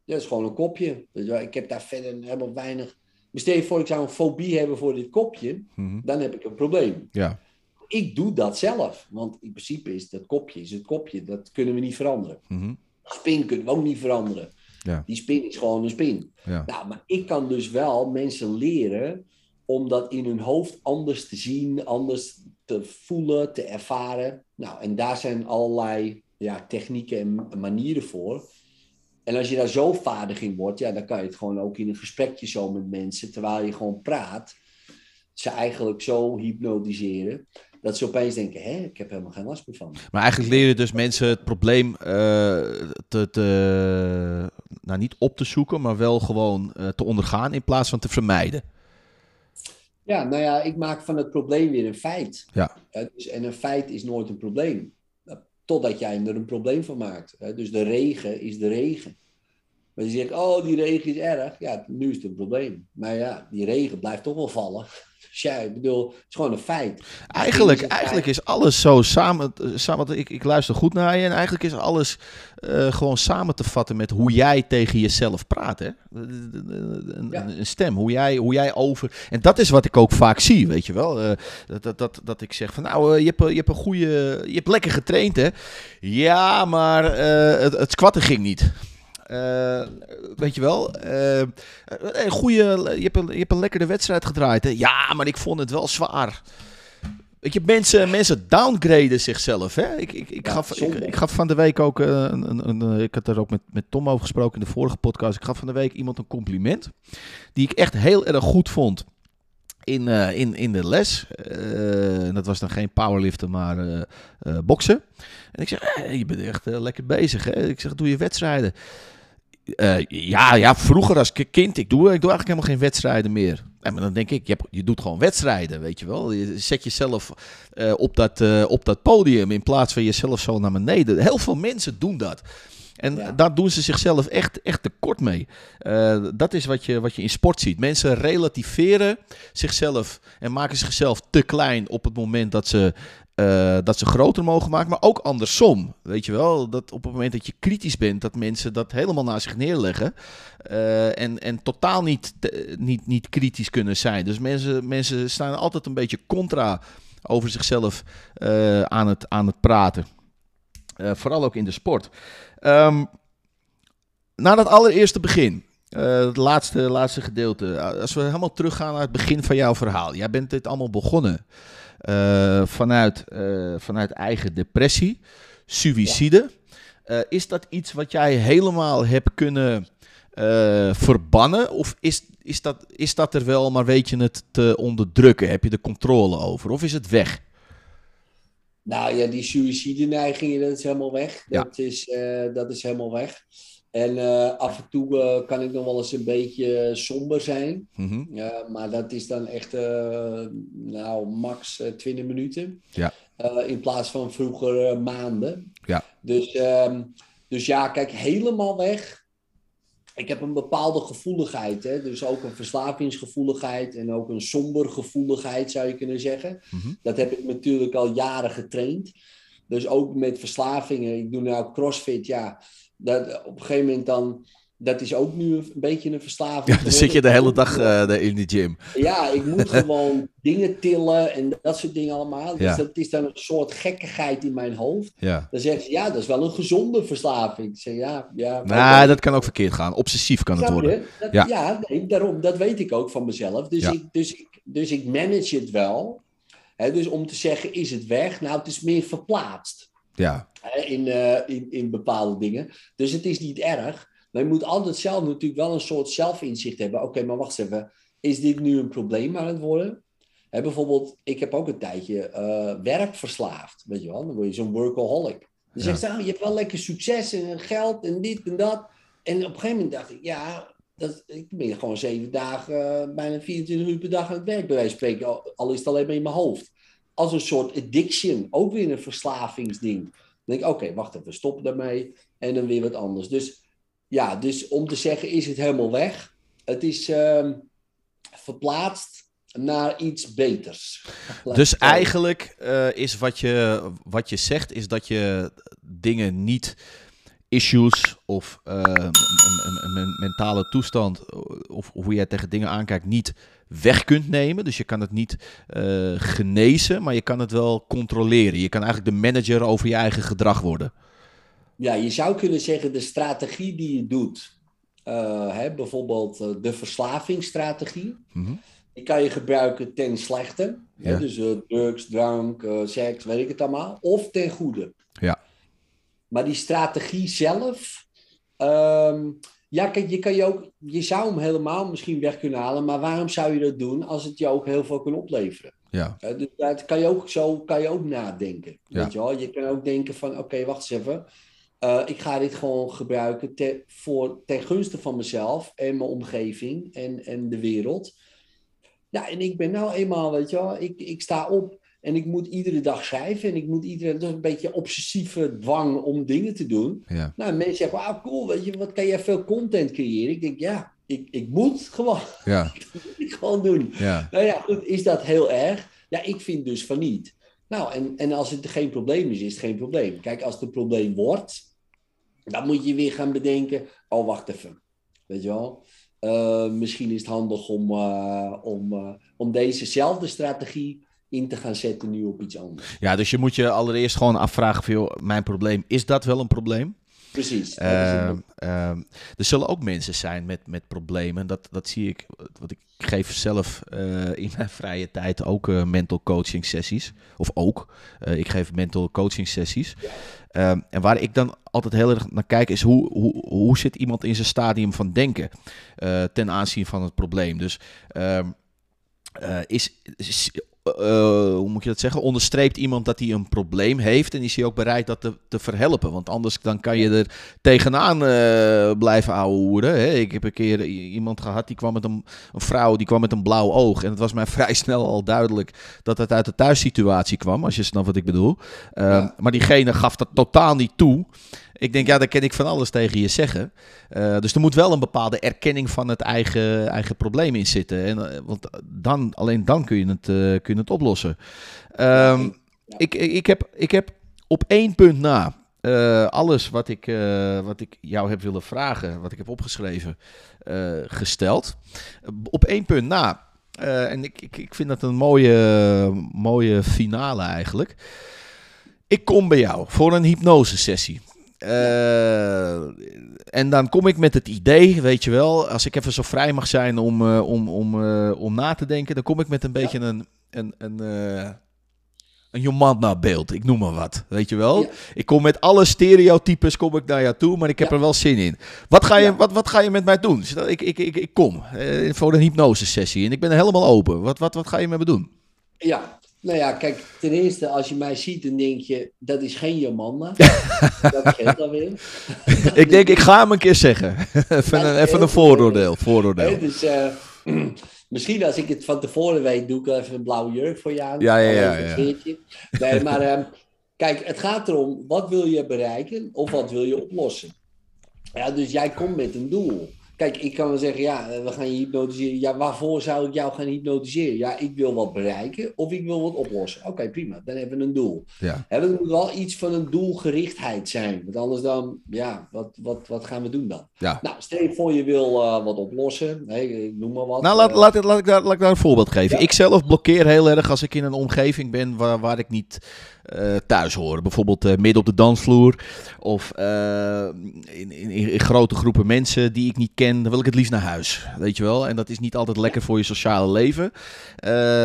Dat is gewoon een kopje. Ik heb daar verder helemaal weinig maar stel je voor, ik zou een fobie hebben voor dit kopje, mm-hmm. dan heb ik een probleem. Ja. Ik doe dat zelf, want in principe is dat kopje is het kopje, dat kunnen we niet veranderen. Mm-hmm. Spin kunnen we ook niet veranderen. Ja. Die spin is gewoon een spin. Ja. Nou, maar ik kan dus wel mensen leren om dat in hun hoofd anders te zien, anders te voelen, te ervaren. Nou, en daar zijn allerlei ja, technieken en manieren voor. En als je daar zo vaardig in wordt, ja, dan kan je het gewoon ook in een gesprekje zo met mensen, terwijl je gewoon praat, ze eigenlijk zo hypnotiseren, dat ze opeens denken, hé, ik heb helemaal geen last meer van. Maar eigenlijk leren dus mensen het probleem uh, te, te, nou, niet op te zoeken, maar wel gewoon uh, te ondergaan in plaats van te vermijden. Ja, nou ja, ik maak van het probleem weer een feit. Ja. Uh, dus, en een feit is nooit een probleem. Totdat jij er een probleem van maakt. Dus de regen is de regen. Maar je zegt, oh, die regen is erg. Ja, nu is het een probleem. Maar ja, die regen blijft toch wel vallen. Ja, ik bedoel, het is gewoon een feit. Eigenlijk, eigenlijk is alles zo samen, samen ik, ik luister goed naar je en eigenlijk is alles uh, gewoon samen te vatten met hoe jij tegen jezelf praat. Hè? Een, ja. een, stem, hoe jij, hoe jij over. En dat is wat ik ook vaak zie, weet je wel. Uh, dat, dat, dat, dat ik zeg van nou, uh, je, hebt, je hebt een goede. Je hebt lekker getraind, hè? Ja, maar het, het squatten ging niet. Uh, weet je wel, uh, een goede, je, hebt een, je hebt een lekkere wedstrijd gedraaid. Hè? Ja, maar ik vond het wel zwaar. Weet je, mensen, mensen downgraden zichzelf. Hè? Ik, ik, ik, gaf, ik, ik, gaf van de week ook, een, een, een, ik had er ook met, met Tom over gesproken in de vorige podcast. Ik gaf van de week iemand een compliment. Die ik echt heel erg goed vond in, uh, in, in de les. Uh, dat was dan geen powerliften, maar uh, boksen. En ik zeg, je bent echt lekker bezig. Hè? Ik zeg, doe je wedstrijden? Uh, ja, ja, vroeger als kind, ik doe, ik doe eigenlijk helemaal geen wedstrijden meer. En maar dan denk ik, je, hebt, je doet gewoon wedstrijden, weet je wel. Je zet jezelf uh, op, dat, uh, op dat podium in plaats van jezelf zo naar beneden. Heel veel mensen doen dat. En ja. daar doen ze zichzelf echt, echt tekort mee. Dat is wat je, wat je in sport ziet. Mensen relativeren zichzelf en maken zichzelf te klein op het moment dat ze uh, dat ze groter mogen maken, maar ook andersom. Weet je wel, dat op het moment dat je kritisch bent, dat mensen dat helemaal naar zich neerleggen. Uh, en, en totaal niet, niet, niet kritisch kunnen zijn. Dus mensen, mensen staan altijd een beetje contra over zichzelf uh, aan, het, aan het praten. vooral ook in de sport. Um, na dat allereerste begin. het laatste, laatste gedeelte. Als we helemaal teruggaan naar het begin van jouw verhaal. Jij bent dit allemaal begonnen. Uh, vanuit, uh, vanuit eigen depressie, suïcide. Ja. Uh, is dat iets wat jij helemaal hebt kunnen verbannen? Of is, is, dat, is dat er wel, maar weet je het te onderdrukken? Heb je de controle over? Of is het weg? Nou ja, die suïcide-neigingen, dat is helemaal weg. Ja. Dat, is, dat is helemaal weg. En uh, af en toe uh, kan ik nog wel eens een beetje somber zijn. Mm -hmm. uh, maar dat is dan echt, nou, max 20 minuten. Ja. in plaats van vroeger maanden. Ja. Dus, ehm, dus ja, kijk, helemaal weg. Ik heb een bepaalde gevoeligheid. Hè? Dus ook een verslavingsgevoeligheid en ook een somber gevoeligheid, zou je kunnen zeggen. Mm -hmm. Dat heb ik natuurlijk al jaren getraind. Dus ook met verslavingen. Ik doe nou crossfit, ja dat, op een gegeven moment dan, dat is ook nu een beetje een verslaving. Ja, dan zit je de hele dag uh, in die gym. Ja, ik moet gewoon dingen tillen en dat soort dingen allemaal. Dus ja. dat is dan een soort gekkigheid in mijn hoofd. Ja. Dan zeggen ze, ja, dat is wel een gezonde verslaving. Ik zeg, ja, ja. Nou, dat kan ook verkeerd gaan. Obsessief kan het worden. Dat, ja, ja nee, daarom, dat weet ik ook van mezelf. Dus, ik, dus, ik, dus ik manage het wel. He, dus om te zeggen, is het weg? Nou, het is meer verplaatst. Ja. In, uh, in, in bepaalde dingen. Dus het is niet erg. Maar je moet altijd zelf natuurlijk wel een soort zelfinzicht hebben. Oké, okay, maar wacht eens even. Is dit nu een probleem aan het worden? Hè, bijvoorbeeld, ik heb ook een tijdje uh, werkverslaafd. Weet je wel, dan word je zo'n workaholic. Dan ja. zegt ze, oh, je hebt wel lekker succes en geld en dit en dat. En op een gegeven moment dacht ik, ja, dat, ik ben gewoon zeven dagen, uh, bijna 24 uur per dag aan het werk, bij wijze van spreken. Al, al is het alleen maar in mijn hoofd als een soort addiction, ook weer een verslavingsding. Dan denk ik, oké, okay, wacht even, stoppen daarmee en dan weer wat anders. Dus ja, dus om te zeggen, is het helemaal weg? Het is uh, verplaatst naar iets beters. Dus eigenlijk uh, is wat je, wat je zegt, is dat je dingen niet issues of uh, een, een, een, mentale toestand of hoe jij tegen dingen aankijkt niet weg kunt nemen. Dus je kan het niet uh, genezen, maar je kan het wel controleren. Je kan eigenlijk de manager over je eigen gedrag worden. Ja, je zou kunnen zeggen de strategie die je doet, uh, hè, bijvoorbeeld uh, de verslavingsstrategie, mm -hmm. die kan je gebruiken ten slechte. Ja. Hè, dus drugs, drank, seks, weet ik het allemaal. Of ten goede. Ja. Maar die strategie zelf, um, ja, kijk, je, kan je, ook, je zou hem helemaal misschien weg kunnen halen, maar waarom zou je dat doen als het je ook heel veel kan opleveren? Ja. Uh, dus dat kan je ook, zo kan je ook nadenken. Ja. Weet je, wel? je kan ook denken van, oké, okay, wacht eens even. Uh, ik ga dit gewoon gebruiken te, voor, ten gunste van mezelf en mijn omgeving en, en de wereld. Ja, en ik ben nou eenmaal, weet je wel, ik, ik sta op En ik moet iedere dag schrijven en ik moet iedere dag een beetje obsessieve dwang om dingen te doen. Ja. Nou, mensen zeggen, wauw, cool, weet je, wat kan jij veel content creëren? Ik denk, ja, ik, ik moet gewoon, Ja. ik gewoon doen. Ja. Nou ja, goed, is dat heel erg? Ja, ik vind dus van niet. Nou, en, en als het geen probleem is, is het geen probleem. Kijk, als het een probleem wordt, dan moet je weer gaan bedenken, oh, wacht even. Weet je wel? Eh, misschien is het handig om, eh, om, eh, om dezezelfde strategie in te gaan zetten nu op iets anders. ja, dus je moet je allereerst gewoon afvragen van, joh, mijn probleem, is dat wel een probleem? Precies. ehm, er zullen ook mensen zijn met, met problemen. Dat, dat zie ik. Want ik geef zelf eh, in mijn vrije tijd ook eh, mental coaching sessies. Of ook. Eh, ik geef mental coaching sessies. Ehm, en waar ik dan altijd heel erg naar kijk is hoe, hoe, hoe zit iemand in zijn stadium van denken ten aanzien van het probleem. Dus is, is- eh, hoe moet je dat zeggen? Onderstreept iemand dat hij een probleem heeft en is hij ook bereid dat te, te verhelpen? Want anders dan kan je er tegenaan eh, blijven. Hè? Ik heb een keer iemand gehad die kwam met een, een vrouw die kwam met een blauw oog en het was mij vrij snel al duidelijk dat het uit de thuissituatie kwam, als je snapt wat ik bedoel. Ehm, Ja. Maar diegene gaf dat totaal niet toe. Ik denk, ja, daar kan ik van alles tegen je zeggen. Eh, dus er moet wel een bepaalde erkenning van het eigen, eigen probleem in zitten. En, eh, want dan, alleen dan kun je het, eh, kun je het oplossen. Ehm, ik, ik, heb, ik heb op één punt na alles wat ik, wat ik jou heb willen vragen, wat ik heb opgeschreven, gesteld. Op één punt na. en ik, ik, ik vind dat een mooie, mooie finale eigenlijk. Ik kom bij jou voor een hypnosesessie. Eh, en dan kom ik met het idee, weet je wel, als ik even zo vrij mag zijn om, eh, om, om, eh, om na te denken, dan kom ik met een beetje een, een, een, een Jomanda beeld, ik noem maar wat, weet je wel. Ja. Ik kom met alle stereotypes kom ik naar jou toe, maar ik heb Ja. er wel zin in. Wat ga je, wat, wat ga je met mij doen? Ik, ik, ik, ik kom eh, voor een hypnosesessie en ik ben helemaal open. Wat, wat, wat ga je met me doen? Ja, nou ja, kijk, ten eerste, als je mij ziet, dan denk je, dat is geen Jomanda. dat geldt alweer. ik denk, ik ga hem een keer zeggen. even, een, even een vooroordeel. vooroordeel. Dus eh, misschien als ik het van tevoren weet, doe ik wel even een blauwe jurk voor je aan. Ja, ja, ja. Nee, maar ehm, kijk, het gaat erom, wat wil je bereiken of wat wil je oplossen? Ja, dus jij komt met een doel. Kijk, ik kan wel zeggen, ja, eh, we gaan je hypnotiseren. Ja, waarvoor zou ik jou gaan hypnotiseren? Ja, ik wil wat bereiken of ik wil wat oplossen. Oké, prima, dan hebben we een doel. Ja. Hè, er moet wel iets van een doelgerichtheid zijn. Want anders dan, ja, wat, wat, wat gaan we doen dan? Ja. Nou, stel je voor je wil eh, wat oplossen. Hè, ik noem maar wat. Nou, laat, Eh, laat, ik- laat, ik daar, laat ik daar een voorbeeld geven. Ja. Ik zelf blokkeer heel erg als ik in een omgeving ben waar, waar ik niet eh, thuis hoor. Bijvoorbeeld eh, midden op de dansvloer of eh, in, in, in grote groepen mensen die ik niet ken. Dan wil ik het liefst naar huis, weet je wel. En dat is niet altijd lekker voor je sociale leven.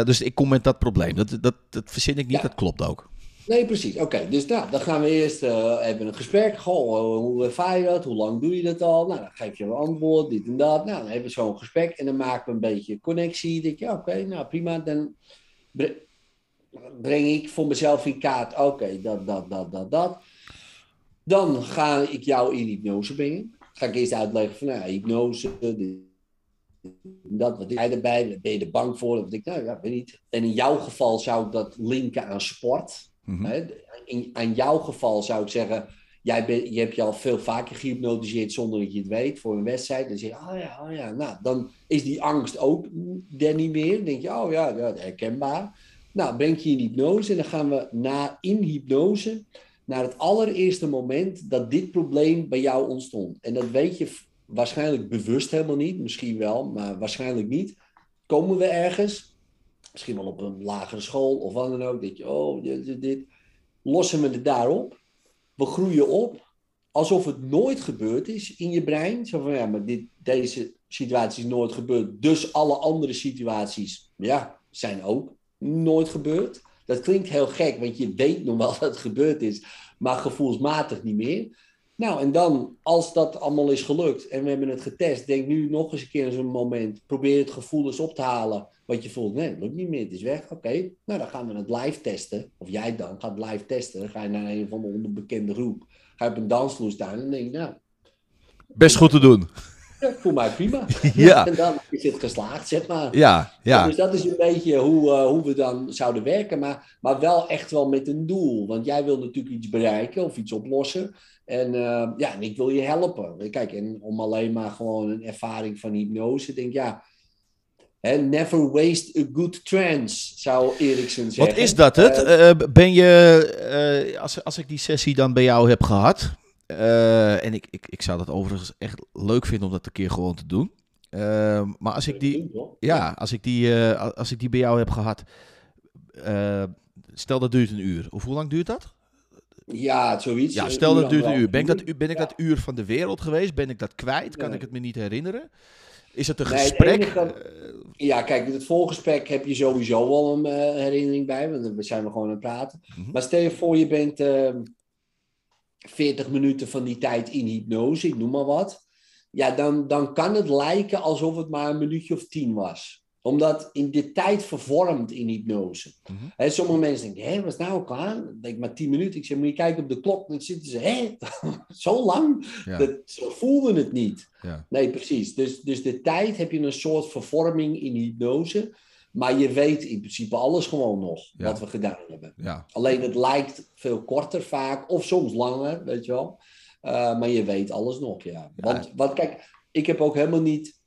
Dus ik kom met dat probleem. Dat, dat, dat verzin ik niet, Ja. dat klopt ook. Nee, precies. Oké, dus nou, dan gaan we eerst even een gesprek. Goh, hoe ervaar je dat? Hoe lang doe je dat al? Nou, dan geef je een antwoord, dit en dat. Nou, dan hebben we zo'n gesprek en dan maken we een beetje connectie. Dan denk je, oké, nou prima. Dan breng ik voor mezelf in kaart, oké, dat, dat, dat, dat, dat. Dan ga ik jou in hypnose brengen. Ga ik eerst uitleggen van, nou, hypnose, dat, wat jij erbij, ben je er bang voor? Of ik, nou ja, weet niet. En in jouw geval zou ik dat linken aan sport. Mhm. Hè, In, aan jouw geval zou ik zeggen, jij ben, je hebt je al veel vaker gehypnotiseerd zonder dat je het weet voor een wedstrijd. Dan zeg je, oh ja, oh ja. Nou, dan is die angst ook er niet meer. Dan denk je, oh ja, ja herkenbaar. Nou, breng je in hypnose en dan gaan we na, in hypnose naar het allereerste moment dat dit probleem bij jou ontstond. En dat weet je waarschijnlijk bewust helemaal niet, misschien wel, maar waarschijnlijk niet. Komen we ergens, misschien wel op een lagere school of wat dan ook, dat je, oh, dit, dit, dit. lossen we het daarop. We groeien op, alsof het nooit gebeurd is in je brein. Zo van, ja, maar dit, deze situatie is nooit gebeurd, dus alle andere situaties, ja, zijn ook nooit gebeurd. Dat klinkt heel gek, want je weet nog wel dat het gebeurd is, maar gevoelsmatig niet meer. Nou, en dan, als dat allemaal is gelukt en we hebben het getest, denk nu nog eens een keer aan zo'n moment. Probeer het gevoel eens op te halen. Wat je voelt, nee, het lukt niet meer, het is weg. Oké, nou dan gaan we het live testen. Of jij dan gaat live testen. Dan ga je naar een van de onbekende groep. Ga je op een dansvloer staan en denk je, nou, Best goed te doen. Voor mij prima. Ja. en dan is het geslaagd, zeg maar. Ja, ja. Dus dat is een beetje hoe, uh, hoe we dan zouden werken, maar, maar wel echt wel met een doel. Want jij wil natuurlijk iets bereiken of iets oplossen. En uh, ja, en ik wil je helpen. Kijk, en om alleen maar gewoon een ervaring van hypnose, denk ja. Hè, never waste a good trance, zou Eriksen zeggen. Wat is dat het? Uh, ben je, als, als ik die sessie dan bij jou heb gehad, uh, en ik, ik, ik zou dat overigens echt leuk vinden om dat een keer gewoon te doen. Uh, maar als ik die, ja, als ik die, uh, als ik die bij jou heb gehad, stel dat duurt een uur. Of hoe lang duurt dat? Ja, zoiets. Ja, stel dat duurt een uur. Ben ik dat, ben ik dat uur van de wereld geweest? Ben ik dat kwijt? Kan nee. ik het me niet herinneren? Is het een nee, gesprek? Het ja, kijk, het voorgesprek heb je sowieso wel een herinnering bij, want we zijn we gewoon aan het praten. Mm -hmm. Maar stel je voor, je bent uh, 40 minuten van die tijd in hypnose, ik noem maar wat. Ja, dan, dan kan het lijken alsof het maar een minuutje of tien was omdat in de tijd vervormt in hypnose. Mm -hmm. He, sommige mensen denken, hé, wat is nou klaar? Dan denk ik maar tien minuten. Ik zeg, moet je kijken op de klok. Dan zitten ze, hé, zo lang? Ja. Dat, zo voelden het niet. Ja. Nee, precies. Dus, dus de tijd heb je een soort vervorming in hypnose. Maar je weet in principe alles gewoon nog, ja. wat we gedaan hebben. Alleen het lijkt veel korter vaak, of soms langer, weet je wel. Uh, maar je weet alles nog, ja. Want, want kijk, ik heb ook helemaal niet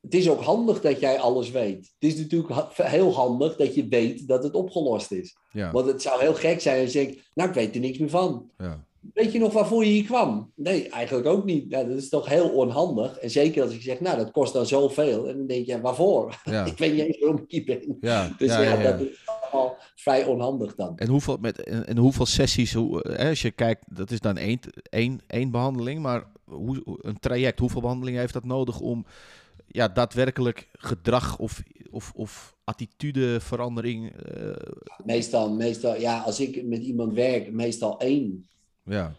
het is ook handig dat jij alles weet. Het is natuurlijk heel handig dat je weet dat het opgelost is. Ja. Want het zou heel gek zijn als je zegt, nou ik weet er niks meer van. Ja. Weet je nog waarvoor je hier kwam? Nee, eigenlijk ook niet. Nou, dat is toch heel onhandig. En zeker als ik zeg, nou dat kost dan zoveel. En dan denk je, waarvoor? Ja. ik weet niet eens waarom ik hier ben. Ja. Dus ja, ja, ja, ja. dat is allemaal vrij onhandig dan. En hoeveel, met, en, en hoeveel sessies, hoe, hè, als je kijkt, dat is dan één, één, één behandeling. Maar hoe, een traject, hoeveel behandelingen heeft dat nodig om ja, daadwerkelijk gedrag of, of, of attitudeverandering. Uh... Meestal, meestal, ja, als ik met iemand werk, meestal één. Ja.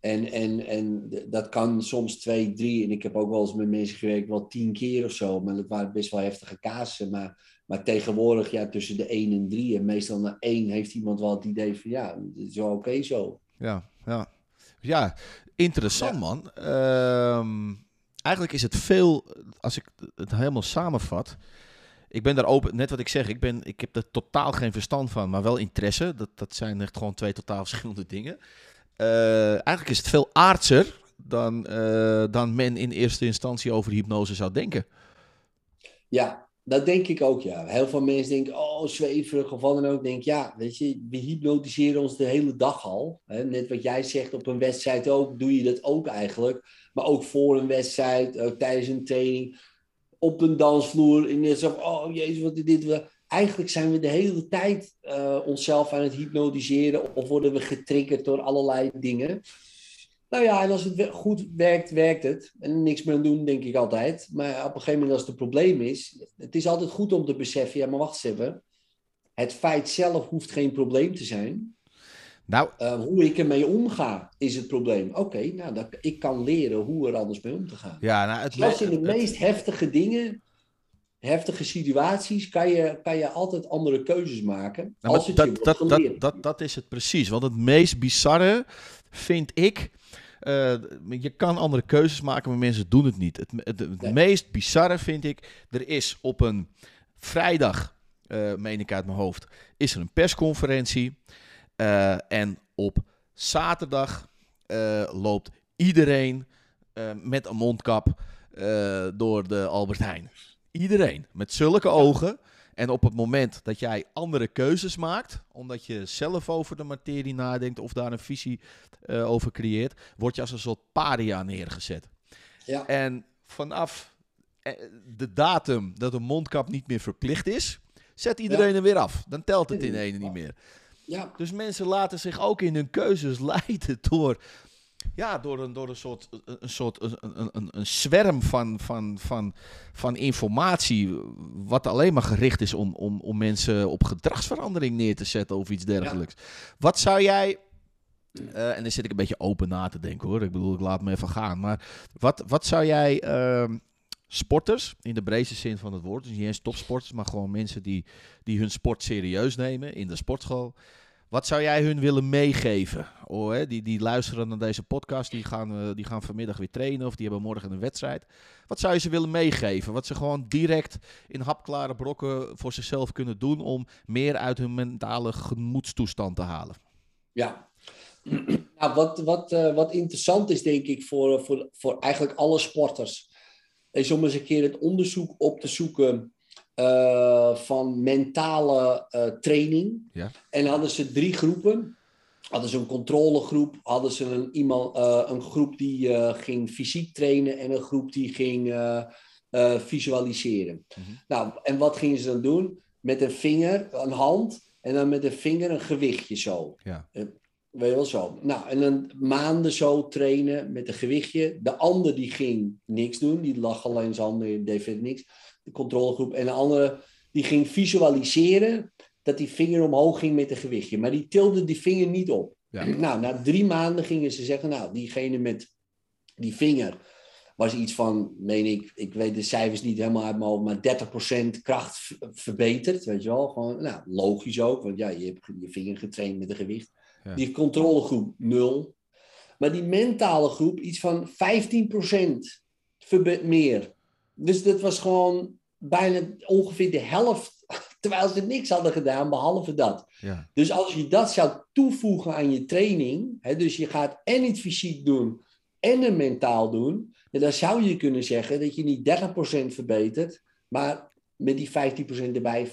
En, en, en dat kan soms twee, drie. En ik heb ook wel eens met mensen gewerkt, wel tien keer of zo. Maar dat waren best wel heftige kazen. Maar, maar tegenwoordig, ja, tussen de één en drie. En meestal na één heeft iemand wel het idee van, ja, het is wel oké okay zo. Ja, ja. Ja, interessant ja. man. Uh, eigenlijk is het veel, als ik het helemaal samenvat. Ik ben daar open, net wat ik zeg, ik, ben, ik heb er totaal geen verstand van, maar wel interesse. Dat, dat zijn echt gewoon twee totaal verschillende dingen. Uh, eigenlijk is het veel aardser dan, uh, dan men in eerste instantie over hypnose zou denken. Ja, dat denk ik ook, ja. Heel veel mensen denken, oh, zweverig of wat dan ook. Denk, ja, weet je, we hypnotiseren ons de hele dag al. Hè? Net wat jij zegt op een wedstrijd ook, doe je dat ook eigenlijk. Maar ook voor een wedstrijd, ook tijdens een training, op een dansvloer. En je zegt, oh jezus, wat is dit? Eigenlijk zijn we de hele tijd uh, onszelf aan het hypnotiseren. Of worden we getriggerd door allerlei dingen. Nou ja, en als het goed werkt, werkt het. En niks meer aan doen, denk ik altijd. Maar op een gegeven moment als het een probleem is... Het is altijd goed om te beseffen, ja, maar wacht eens even. Het feit zelf hoeft geen probleem te zijn. Nou, uh, hoe ik ermee omga, is het probleem. Oké, okay, nou, dat, ik kan leren hoe er anders mee om te gaan. Ja, nou, het Zelfs in de meest heftige dingen, heftige situaties, kan je, kan je altijd andere keuzes maken. Nou, als het dat, je dat, dat, dat, dat is het precies. Want het meest bizarre vind ik. Uh, je kan andere keuzes maken, maar mensen doen het niet. Het, het, het Nee. meest bizarre vind ik. Er is op een vrijdag, eh meen ik uit mijn hoofd, is er een persconferentie. Eh, en op zaterdag eh, loopt iedereen eh, met een mondkap eh, door de Albert Heijn. Iedereen met zulke ogen. En op het moment dat jij andere keuzes maakt, omdat je zelf over de materie nadenkt of daar een visie eh, over creëert, word je als een soort paria neergezet. Ja. En vanaf eh, de datum dat een mondkap niet meer verplicht is, zet iedereen Ja. er weer af. Dan telt het in ene niet meer. ja, Dus mensen laten zich ook in hun keuzes leiden door, ja, door, een, door een soort, een, soort een, een, een, een zwerm van, van, van, van informatie, wat alleen maar gericht is om, om, om mensen op gedragsverandering neer te zetten of iets dergelijks. Wat zou jij, eh, en dan zit ik een beetje open na te denken hoor, ik bedoel, ik laat me even gaan, maar wat, wat zou jij ehm, sporters, in de breedste zin van het woord, dus niet eens topsporters, maar gewoon mensen die, die hun sport serieus nemen in de sportschool, Wat zou jij hun willen meegeven? Oh, hè, die, die luisteren naar deze podcast, die gaan, eh, die gaan vanmiddag weer trainen of die hebben morgen een wedstrijd. Wat zou je ze willen meegeven? Wat ze gewoon direct in hapklare brokken voor zichzelf kunnen doen om meer uit hun mentale gemoedstoestand te halen? Ja, nou, wat, wat, uh, wat interessant is, denk ik, voor, voor, voor eigenlijk alle sporters, is om eens een keer het onderzoek op te zoeken uh, van mentale uh, training. Ja. En hadden ze drie groepen. Hadden ze een controlegroep, hadden ze een, iemand, uh, een groep die ging fysiek trainen en een groep die ging visualiseren. Mhm. Nou, en wat gingen ze dan doen? Met een vinger, een hand en dan met een vinger een gewichtje zo. Ja. Weet je wel zo. Nou, en dan maanden zo trainen met een gewichtje. De ander die ging niks doen, die lag alleen zijn handen, deed verder niks de controlegroep. En de andere die ging visualiseren dat die vinger omhoog ging met een gewichtje. Maar die tilde die vinger niet op. Ja. Nou, na drie maanden gingen ze zeggen, nou, diegene met die vinger was iets van, meen ik, ik weet de cijfers niet helemaal uit mijn hoofd, maar 30% kracht verbeterd, weet je wel. Gewoon, nou, logisch ook, want ja, je hebt je vinger getraind met een gewicht. Ja. Die controlegroep, nul. Maar die mentale groep, iets van 15% meer. Dus dat was gewoon bijna ongeveer de helft, terwijl ze niks hadden gedaan behalve dat. Ja. Dus als je dat zou toevoegen aan je training, hè, dus je gaat en het fysiek doen en het mentaal doen, dan zou je kunnen zeggen dat je niet 30% verbetert, maar met die 15% erbij 45%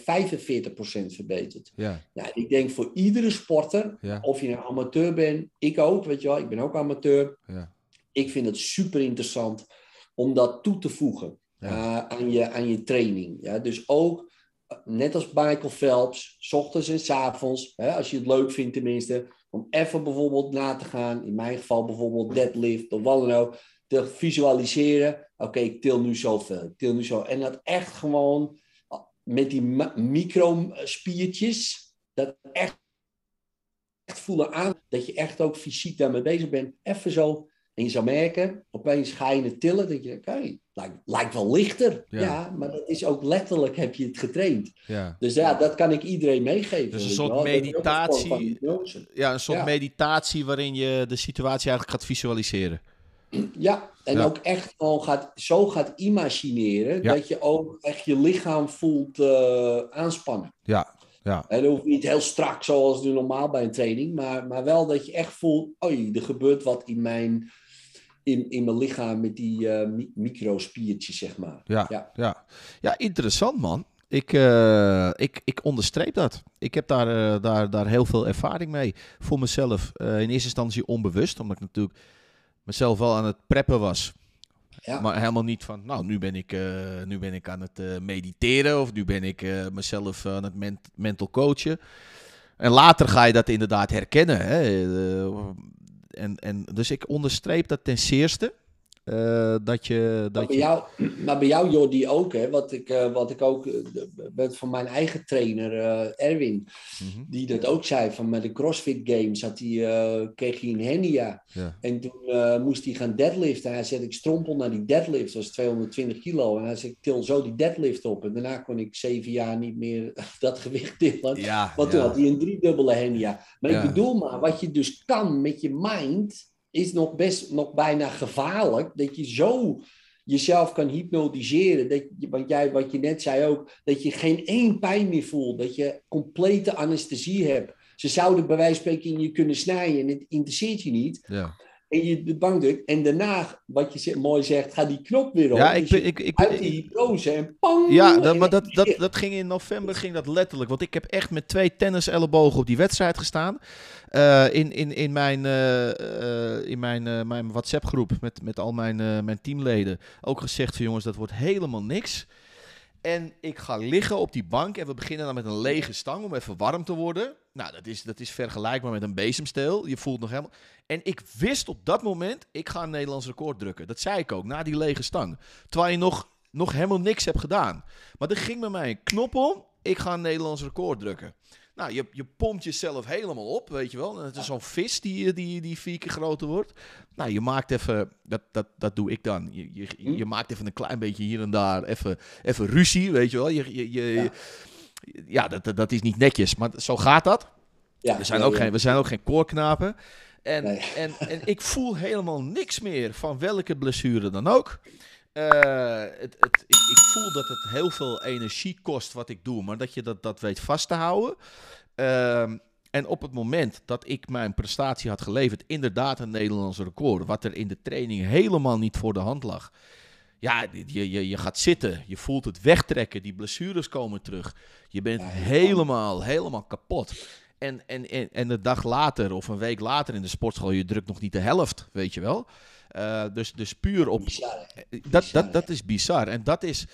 verbetert. Ja. Nou, ik denk voor iedere sporter, Ja. of je nou amateur bent, ik ook, weet je wel, ik ben ook amateur. Ja. Ik vind het super interessant om dat toe te voegen Uh, aan, je, aan je training. Ja? Dus ook, uh, net als Michael Phelps, s ochtends en s avonds, hè, als je het leuk vindt tenminste, om even bijvoorbeeld na te gaan, in mijn geval bijvoorbeeld deadlift of wat dan ook, te visualiseren, oké, ik til nu zoveel, ik til nu zo. En dat echt gewoon uh, met die microspiertjes, dat echt, echt voelen aan, dat je echt ook fysiek daarmee bezig bent, even zo en je zou merken, opeens ga je het tillen, dat je oké, lijkt, lijkt wel lichter. Ja. Ja. maar dat is ook letterlijk, heb je het getraind. Ja. Dus ja, dat kan ik iedereen meegeven. Dus een soort wel. Een meditatie. ja, een soort Ja. meditatie waarin je de situatie eigenlijk gaat visualiseren. Ja, en ook echt gewoon gaat, zo gaat imagineren, dat je ook echt je lichaam voelt eh, aanspannen. Ja, ja, En dat hoeft niet heel strak zoals nu normaal bij een training, maar, maar wel dat je echt voelt, oei, er gebeurt wat in mijn, in, in mijn lichaam met die mi- microspiertjes, zeg maar. ja, Ja. ja. Ja, interessant man. Ik, eh, ik, ik onderstreep dat. Ik heb daar, eh, daar, daar heel veel ervaring mee voor mezelf. In eerste instantie onbewust, omdat ik natuurlijk mezelf wel aan het preppen was. Ja. Maar helemaal niet van, nou, nu ben ik, nu ben ik aan het mediteren of nu ben ik mezelf aan het ment- mental coachen. En later ga je dat inderdaad herkennen. Hè? En, en, dus ik onderstreep dat ten zeerste. Eh, dat je. Maar Dat bij, je jou, maar bij jou, Jordi, ook, hè, wat, ik, eh, wat ik ook met van mijn eigen trainer, Erwin, Mhm, die dat ook zei, van met de CrossFit Games had hij, kreeg hij een hernia. ja. En toen moest hij gaan deadliften. En hij zei, ik strompel naar die deadlift, dat was 220 kilo. En hij zei, ik til zo die deadlift op. En daarna kon ik zeven jaar niet meer dat gewicht tillen. Ja, Want toen ja. had hij een driedubbele hernia. Maar ik bedoel maar, wat je dus kan met je mind, is nog best nog bijna gevaarlijk. Dat je zo jezelf kan hypnotiseren. Dat je, want jij, wat je net zei ook, dat je geen één pijn meer voelt. Dat je complete anesthesie hebt. Ze zouden bij wijze van spreken in je kunnen snijden en het interesseert je niet. ja. En je de bank drukt. En daarna, wat je mooi zegt, gaat die knop weer op. Ja, ik, Dus ben- je ik, ik, uit die ik- hypnose en pang! ja dat, maar dat, dat, dat ging in november ging dat letterlijk. Want ik heb echt met twee tennisellebogen op die wedstrijd gestaan. Eh, in, in, in mijn, eh, eh, in mijn, mijn WhatsApp-groep met, met al mijn, mijn teamleden ook gezegd van jongens, dat wordt helemaal niks. En ik ga liggen op die bank en we beginnen dan met een lege stang om even warm te worden. Nou, dat is, dat is vergelijkbaar met een bezemsteel. Je voelt nog helemaal... En ik wist op dat moment, ik ga een Nederlands record drukken. Dat zei ik ook, na die lege stang. Terwijl je nog, nog helemaal niks hebt gedaan. Maar er ging bij mij een knop om, ik ga een Nederlands record drukken. Nou, je, je pompt jezelf helemaal op, weet je wel. En Het is zo'n vis die, die, die vier keer groter wordt. Nou, je maakt even, dat, dat, dat doe ik dan. Je, je, je maakt even een klein beetje hier en daar, even, even ruzie, weet je wel. Je, je, je, Ja. ja, dat, dat, dat is niet netjes, maar zo gaat dat. we, zijn ook Geen, we zijn ook geen koorknapen. En, en, en ik voel helemaal niks meer van welke blessure dan ook. Uh, het, het, ik, ik, voel dat het heel veel energie kost wat ik doe, maar dat je dat, dat weet vast te houden. Uh, en op het moment dat ik mijn prestatie had geleverd, inderdaad een Nederlands record, wat er in de training helemaal niet voor de hand lag. Ja, je, je, je gaat zitten, je voelt het wegtrekken, die blessures komen terug. Je bent helemaal, helemaal kapot. En, en, en, en de dag later of een week later in de sportschool, je drukt nog niet de helft, weet je wel. Uh, dus, dus puur op. Bizar, dat, dat, dat is bizar. En dat is.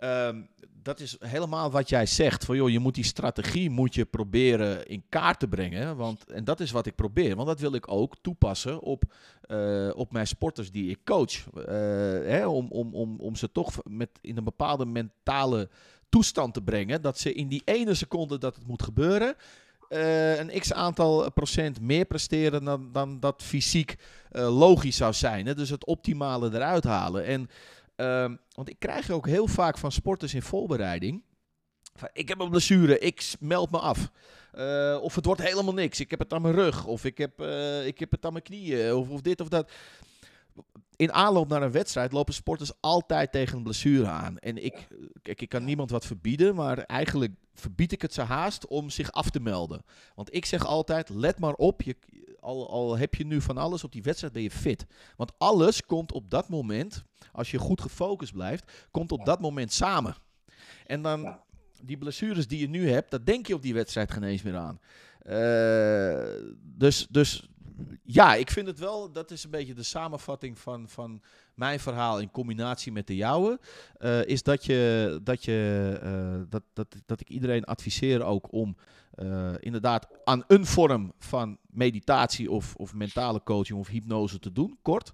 Um, dat is helemaal wat jij zegt. Van, joh, je moet die strategie moet je proberen in kaart te brengen. Want, en dat is wat ik probeer. Want dat wil ik ook toepassen op, uh, op mijn sporters die ik coach. Uh, hè, om, om, om, om ze toch met, in een bepaalde mentale toestand te brengen. Dat ze in die ene seconde dat het moet gebeuren. Uh, een x aantal procent meer presteren dan, dan dat fysiek logisch zou zijn. Hè? Dus het optimale eruit halen. En Um, want ik krijg ook heel vaak van sporters in voorbereiding. Van, ik heb een blessure, ik meld me af. Uh, of het wordt helemaal niks. Ik heb het aan mijn rug. Of ik heb, ik heb het aan mijn knieën. Of, of dit of dat. In aanloop naar een wedstrijd lopen sporters altijd tegen een blessure aan. En ik, kijk, ik kan niemand wat verbieden, maar eigenlijk verbied ik het ze haast om zich af te melden. Want ik zeg altijd: let maar op, je, al, al heb je nu van alles op die wedstrijd, ben je fit. Want alles komt op dat moment, als je goed gefocust blijft, komt op dat moment samen. En dan die blessures die je nu hebt, dat denk je op die wedstrijd geen eens meer aan. Uh, dus, dus ja, ik vind het wel, dat is een beetje de samenvatting van, van mijn verhaal in combinatie met de jouwe. Uh, is dat, je, dat, je, uh, dat, dat, dat ik iedereen adviseer ook om uh, inderdaad aan een vorm van meditatie of, of mentale coaching of hypnose te doen, kort.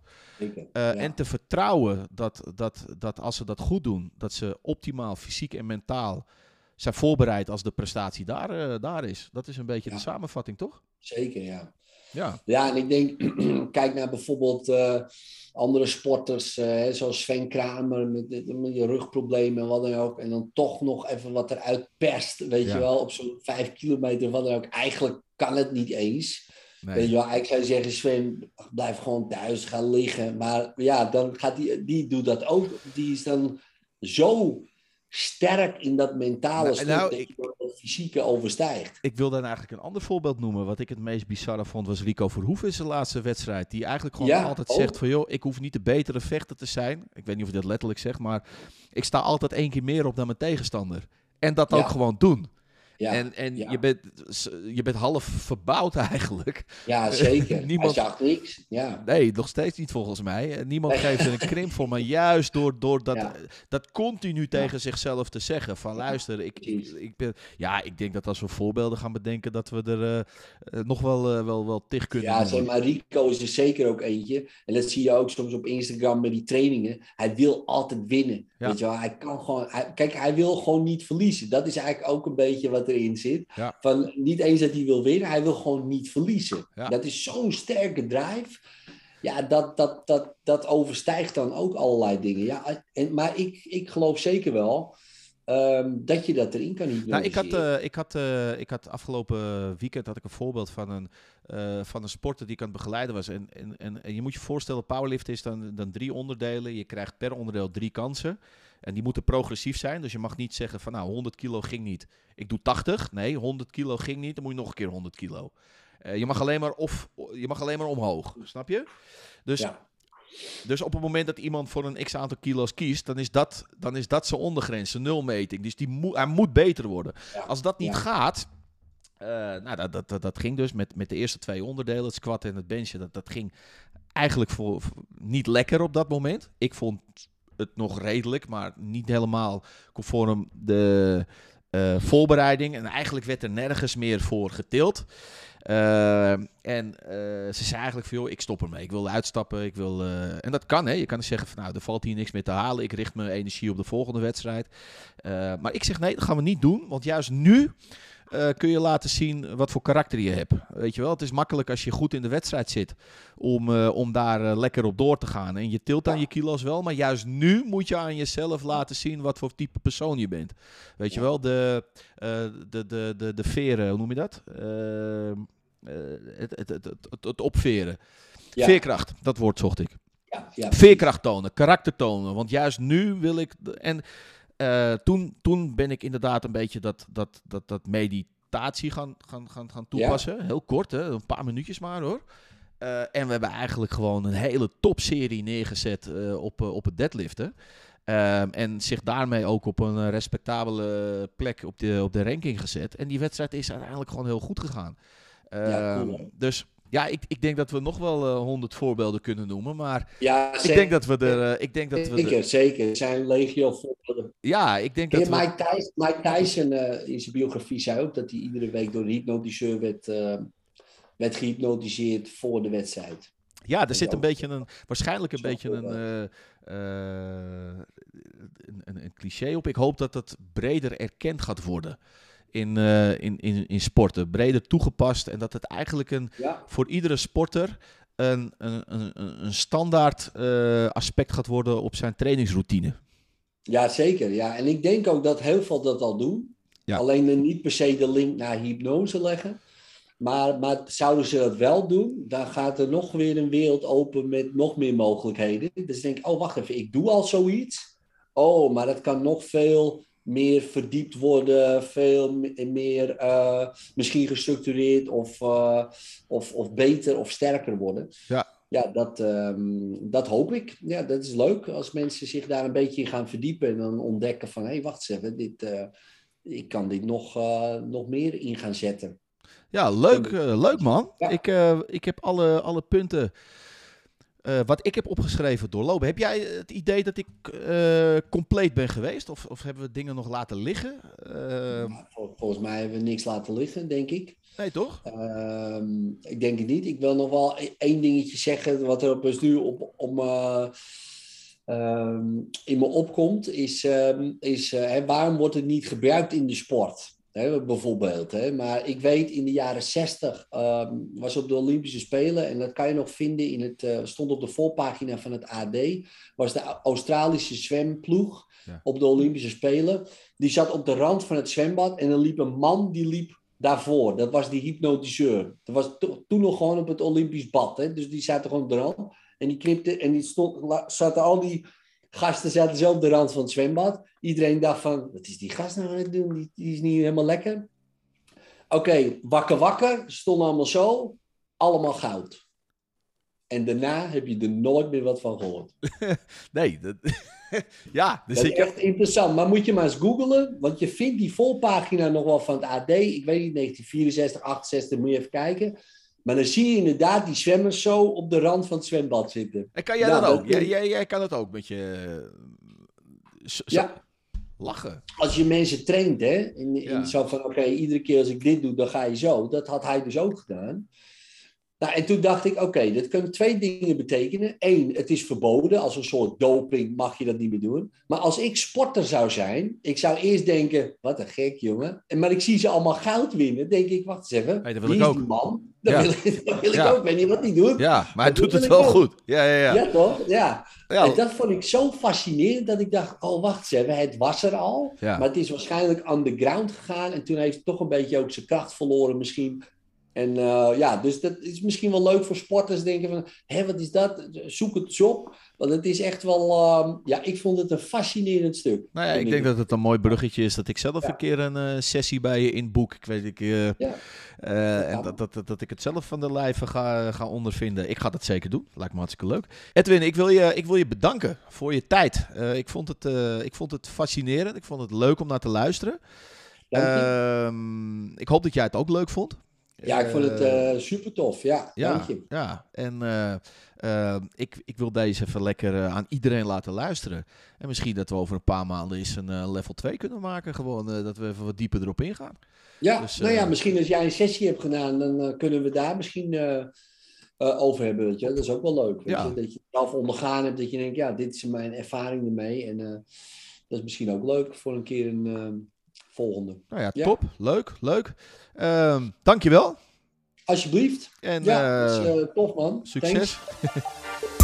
Ja. En te vertrouwen dat, dat, dat als ze dat goed doen, dat ze optimaal fysiek en mentaal zijn voorbereid als de prestatie daar, daar is. Dat is een beetje ja. de samenvatting, toch? Zeker, ja. Ja. ja, en ik denk, kijk naar bijvoorbeeld uh, andere sporters, uh, zoals Sven Kramer met, met je rugproblemen en wat dan ook. En dan toch nog even wat eruit perst, weet je wel, op zo'n vijf kilometer, wat dan ook. Eigenlijk kan het niet eens. Nee. Weet je wel, eigenlijk zou je zeggen, Sven, blijf gewoon thuis, ga liggen. Maar ja, dan gaat die, die doet dat ook. Die is dan zo sterk in dat mentale nou, stuk nou, ik, fysieke overstijgt. Ik wil dan eigenlijk een ander voorbeeld noemen. Wat ik het meest bizarre vond was Rico Verhoeven in zijn laatste wedstrijd. Die eigenlijk gewoon altijd zegt van joh, ik hoef niet de betere vechter te zijn. Ik weet niet of hij dat letterlijk zegt, maar ik sta altijd één keer meer op dan mijn tegenstander. En dat ook gewoon doen. Ja, en en je, bent, je bent half verbouwd eigenlijk. Ja, zeker. Niemand zag niks. Ja. Nee, nog steeds niet volgens mij. Niemand geeft er een krimp voor. Maar juist door, door dat, dat continu tegen zichzelf te zeggen. Van luister, ik, ik, ben... Ja, ik denk dat als we voorbeelden gaan bedenken... dat we er uh, nog wel, uh, wel, wel tig kunnen Ja, zeg maar Rico is er zeker ook eentje. En dat zie je ook soms op Instagram met die trainingen. Hij wil altijd winnen. Weet je wel? Hij kan gewoon... Hij, kijk, hij wil gewoon niet verliezen. Dat is eigenlijk ook een beetje wat erin zit. Van niet eens dat hij wil winnen, hij wil gewoon niet verliezen. Dat is zo'n sterke drive. Ja, dat, dat, dat, dat overstijgt dan ook allerlei dingen. Ja, en, maar ik, ik geloof zeker wel um, dat je dat erin kan niet nou, ik, had, uh, ik, had, uh, ik had afgelopen weekend had ik een voorbeeld van een, uh, van een sporter die ik aan het begeleiden was. En, en, en, en je moet je voorstellen, powerlift is dan, dan drie onderdelen. Je krijgt per onderdeel drie kansen. En die moeten progressief zijn. Dus je mag niet zeggen van nou 100 kilo ging niet. Ik doe 80. Nee, 100 kilo ging niet. Dan moet je nog een keer 100 kilo. Uh, je, mag alleen maar of, je mag alleen maar omhoog. Snap je? Dus, ja. dus op het moment dat iemand voor een x aantal kilo's kiest, dan is dat, dan is dat zijn ondergrens, zijn nulmeting. Dus die moet, hij moet beter worden. Ja. Als dat niet gaat. Uh, nou, dat, dat, dat, dat, ging dus met, met de eerste twee onderdelen, het squat en het benchen. Dat, dat ging eigenlijk voor, voor, niet lekker op dat moment. Ik vond het nog redelijk, maar niet helemaal conform de uh, voorbereiding. En eigenlijk werd er nergens meer voor getild. Uh, en uh, ze zei eigenlijk van, ik stop ermee. Ik wil uitstappen. Ik wil, en dat kan, hè. Je kan zeggen van, nou, er valt hier niks meer te halen. Ik richt mijn energie op de volgende wedstrijd. maar ik zeg, nee, dat gaan we niet doen. Want juist nu eh, kun je laten zien wat voor karakter je hebt. Weet je wel, het is makkelijk als je goed in de wedstrijd zit om, eh, om daar eh, lekker op door te gaan. En je tilt aan je kilo's wel, maar juist nu moet je aan jezelf laten zien wat voor type persoon je bent. Weet je wel, de, de, de, de, de veren, hoe noem je dat? Het, het, het, het, het opveren. Veerkracht, dat woord zocht ik. Ja, ja, Veerkracht tonen, karakter tonen. Want juist nu wil ik. En uh, toen, toen ben ik inderdaad een beetje dat, dat, dat, dat meditatie gaan, gaan, gaan, gaan toepassen. Heel kort, hè? een paar minuutjes maar hoor. Uh, en we hebben eigenlijk gewoon een hele topserie neergezet uh, op, op het deadliften. Ehm, en zich daarmee ook op een respectabele plek op de, op de ranking gezet. En die wedstrijd is uiteindelijk gewoon heel goed gegaan. Ja, cool, ehm, dus ja, ik, ik denk dat we nog wel uh, honderd voorbeelden kunnen noemen. Maar ja, ik denk dat we er. Uh, ik denk dat we zeker, er... zeker. Er zijn legio voorbeelden. Ja, ik denk dat. we... Mike Tyson, Mike Tyson uh, in zijn biografie zei ook dat hij iedere week door een hypnotiseur werd, werd gehypnotiseerd voor de wedstrijd. Ja, er zit een beetje een. Waarschijnlijk een beetje een, een, een cliché op. Ik hoop dat het breder erkend gaat worden in, uh, in, in, in sporten. Breder toegepast. En dat het eigenlijk een, voor iedere sporter een, een, een, een standaard uh, aspect gaat worden op zijn trainingsroutine. Ja, zeker. Ja. En ik denk ook dat heel veel dat al doen. Ja. Alleen niet per se de link naar hypnose leggen. Maar, maar zouden ze dat wel doen, dan gaat er nog weer een wereld open met nog meer mogelijkheden. Dus denk ik, oh wacht even, ik doe al zoiets. Oh, maar dat kan nog veel meer verdiept worden, veel meer uh, misschien gestructureerd of, uh, of, of beter of sterker worden. Ja, ja dat, um, dat hoop ik. Ja, dat is leuk als mensen zich daar een beetje in gaan verdiepen en dan ontdekken van hé, hey, wacht eens even, dit, uh, ik kan dit nog, nog meer in gaan zetten. Ja, leuk, leuk man. Ja. Ik, ik heb alle, alle punten uh, wat ik heb opgeschreven doorlopen. Heb jij het idee dat ik uh, compleet ben geweest? Of, of, hebben we dingen nog laten liggen? Uh... volgens mij hebben we niks laten liggen, denk ik. Nee, toch? Ehm, ik denk het niet. Ik wil nog wel e-, één dingetje zeggen, wat er op nu op, op um, in me opkomt, is, um, is waarom wordt het niet gebruikt in de sport? Hè, bijvoorbeeld. Hè. Maar ik weet in de jaren 60 um, was op de Olympische Spelen, en dat kan je nog vinden in het, uh, stond op de voorpagina van het AD, was de Australische zwemploeg ja. op de Olympische Spelen. Die zat op de rand van het zwembad en er liep een man die liep daarvoor. Dat was die hypnotiseur. Dat was to toen nog gewoon op het Olympisch bad. Hè. Dus die zaten gewoon op de rand en die knipte en die stond, zaten al die gasten zaten zo op de rand van het zwembad. Iedereen dacht van, wat is die gast nou aan het doen? Die, die is niet helemaal lekker. Oké, wakker wakker, stonden allemaal zo. Allemaal goud. En daarna heb je er nooit meer wat van gehoord. nee, dat, ja, dus dat is echt interessant. Maar moet je maar eens googlen, want je vindt die volpagina nog wel van het AD. Ik weet niet, 1964, 68, moet je even kijken. Maar dan zie je inderdaad die zwemmers zo op de rand van het zwembad zitten. En kan jij nou, dat ook? Jij, jij, jij, kan het ook met je... Zo, ja. Lachen. Als je mensen traint, hè. In, in zo van, oké, iedere keer als ik dit doe, dan ga je zo. Dat had hij dus ook gedaan. Nou, en toen dacht ik, oké, okay, dat kunnen twee dingen betekenen. Eén, het is verboden. Als een soort doping mag je dat niet meer doen. Maar als ik sporter zou zijn, ik zou eerst denken, wat een gek jongen. En, maar ik zie ze allemaal goud winnen. denk ik, wacht eens even. Hey, dat wil ik ook. man. Dat wil, dat wil ik ook. Ik weet niet wat hij doet. Ja, maar hij doet het wel goed. Ja, ja, ja. Ja, toch? Ja. ja. En dat vond ik zo fascinerend dat ik dacht, oh, wacht eens even. Het was er al. Maar het is waarschijnlijk underground gegaan. En toen heeft het toch een beetje ook zijn kracht verloren misschien en uh, ja, dus dat is misschien wel leuk voor sporters. Denken van, hé, wat is dat? Zoek het op. Want het is echt wel, uh, ja, ik vond het een fascinerend stuk. Nou ja, ik denk dat het een mooi bruggetje is dat ik zelf ja. een keer een uh, sessie bij je inboek. Ik weet ik, ja. en dat, dat, dat, dat, ik het zelf van de lijve ga, ga ondervinden. Ik ga dat zeker doen. Lijkt me hartstikke leuk. Edwin, ik wil je, ik wil je bedanken voor je tijd. ik, vond het, ik vond het fascinerend. Ik vond het leuk om naar te luisteren. Ehm, ik hoop dat jij het ook leuk vond. Ja, ik vond het uh, super tof. Ja, ja, dank je. Ja, en uh, ik, ik wil deze even lekker aan iedereen laten luisteren. En misschien dat we over een paar maanden eens een level 2 kunnen maken. Gewoon dat we even wat dieper erop ingaan. Ja, dus, nou ja, misschien als jij een sessie hebt gedaan, dan kunnen we daar misschien over hebben. Weet je? Dat is ook wel leuk. Weet ja. je? Dat je zelf ondergaan hebt, dat je denkt, ja, dit is mijn ervaring ermee. En dat is misschien ook leuk voor een keer een volgende. Nou ja, Ja. top. Leuk, leuk. Ehm dankjewel. Alsjeblieft. En Ja, eh, dat is, eh, tof man. succes. Thanks.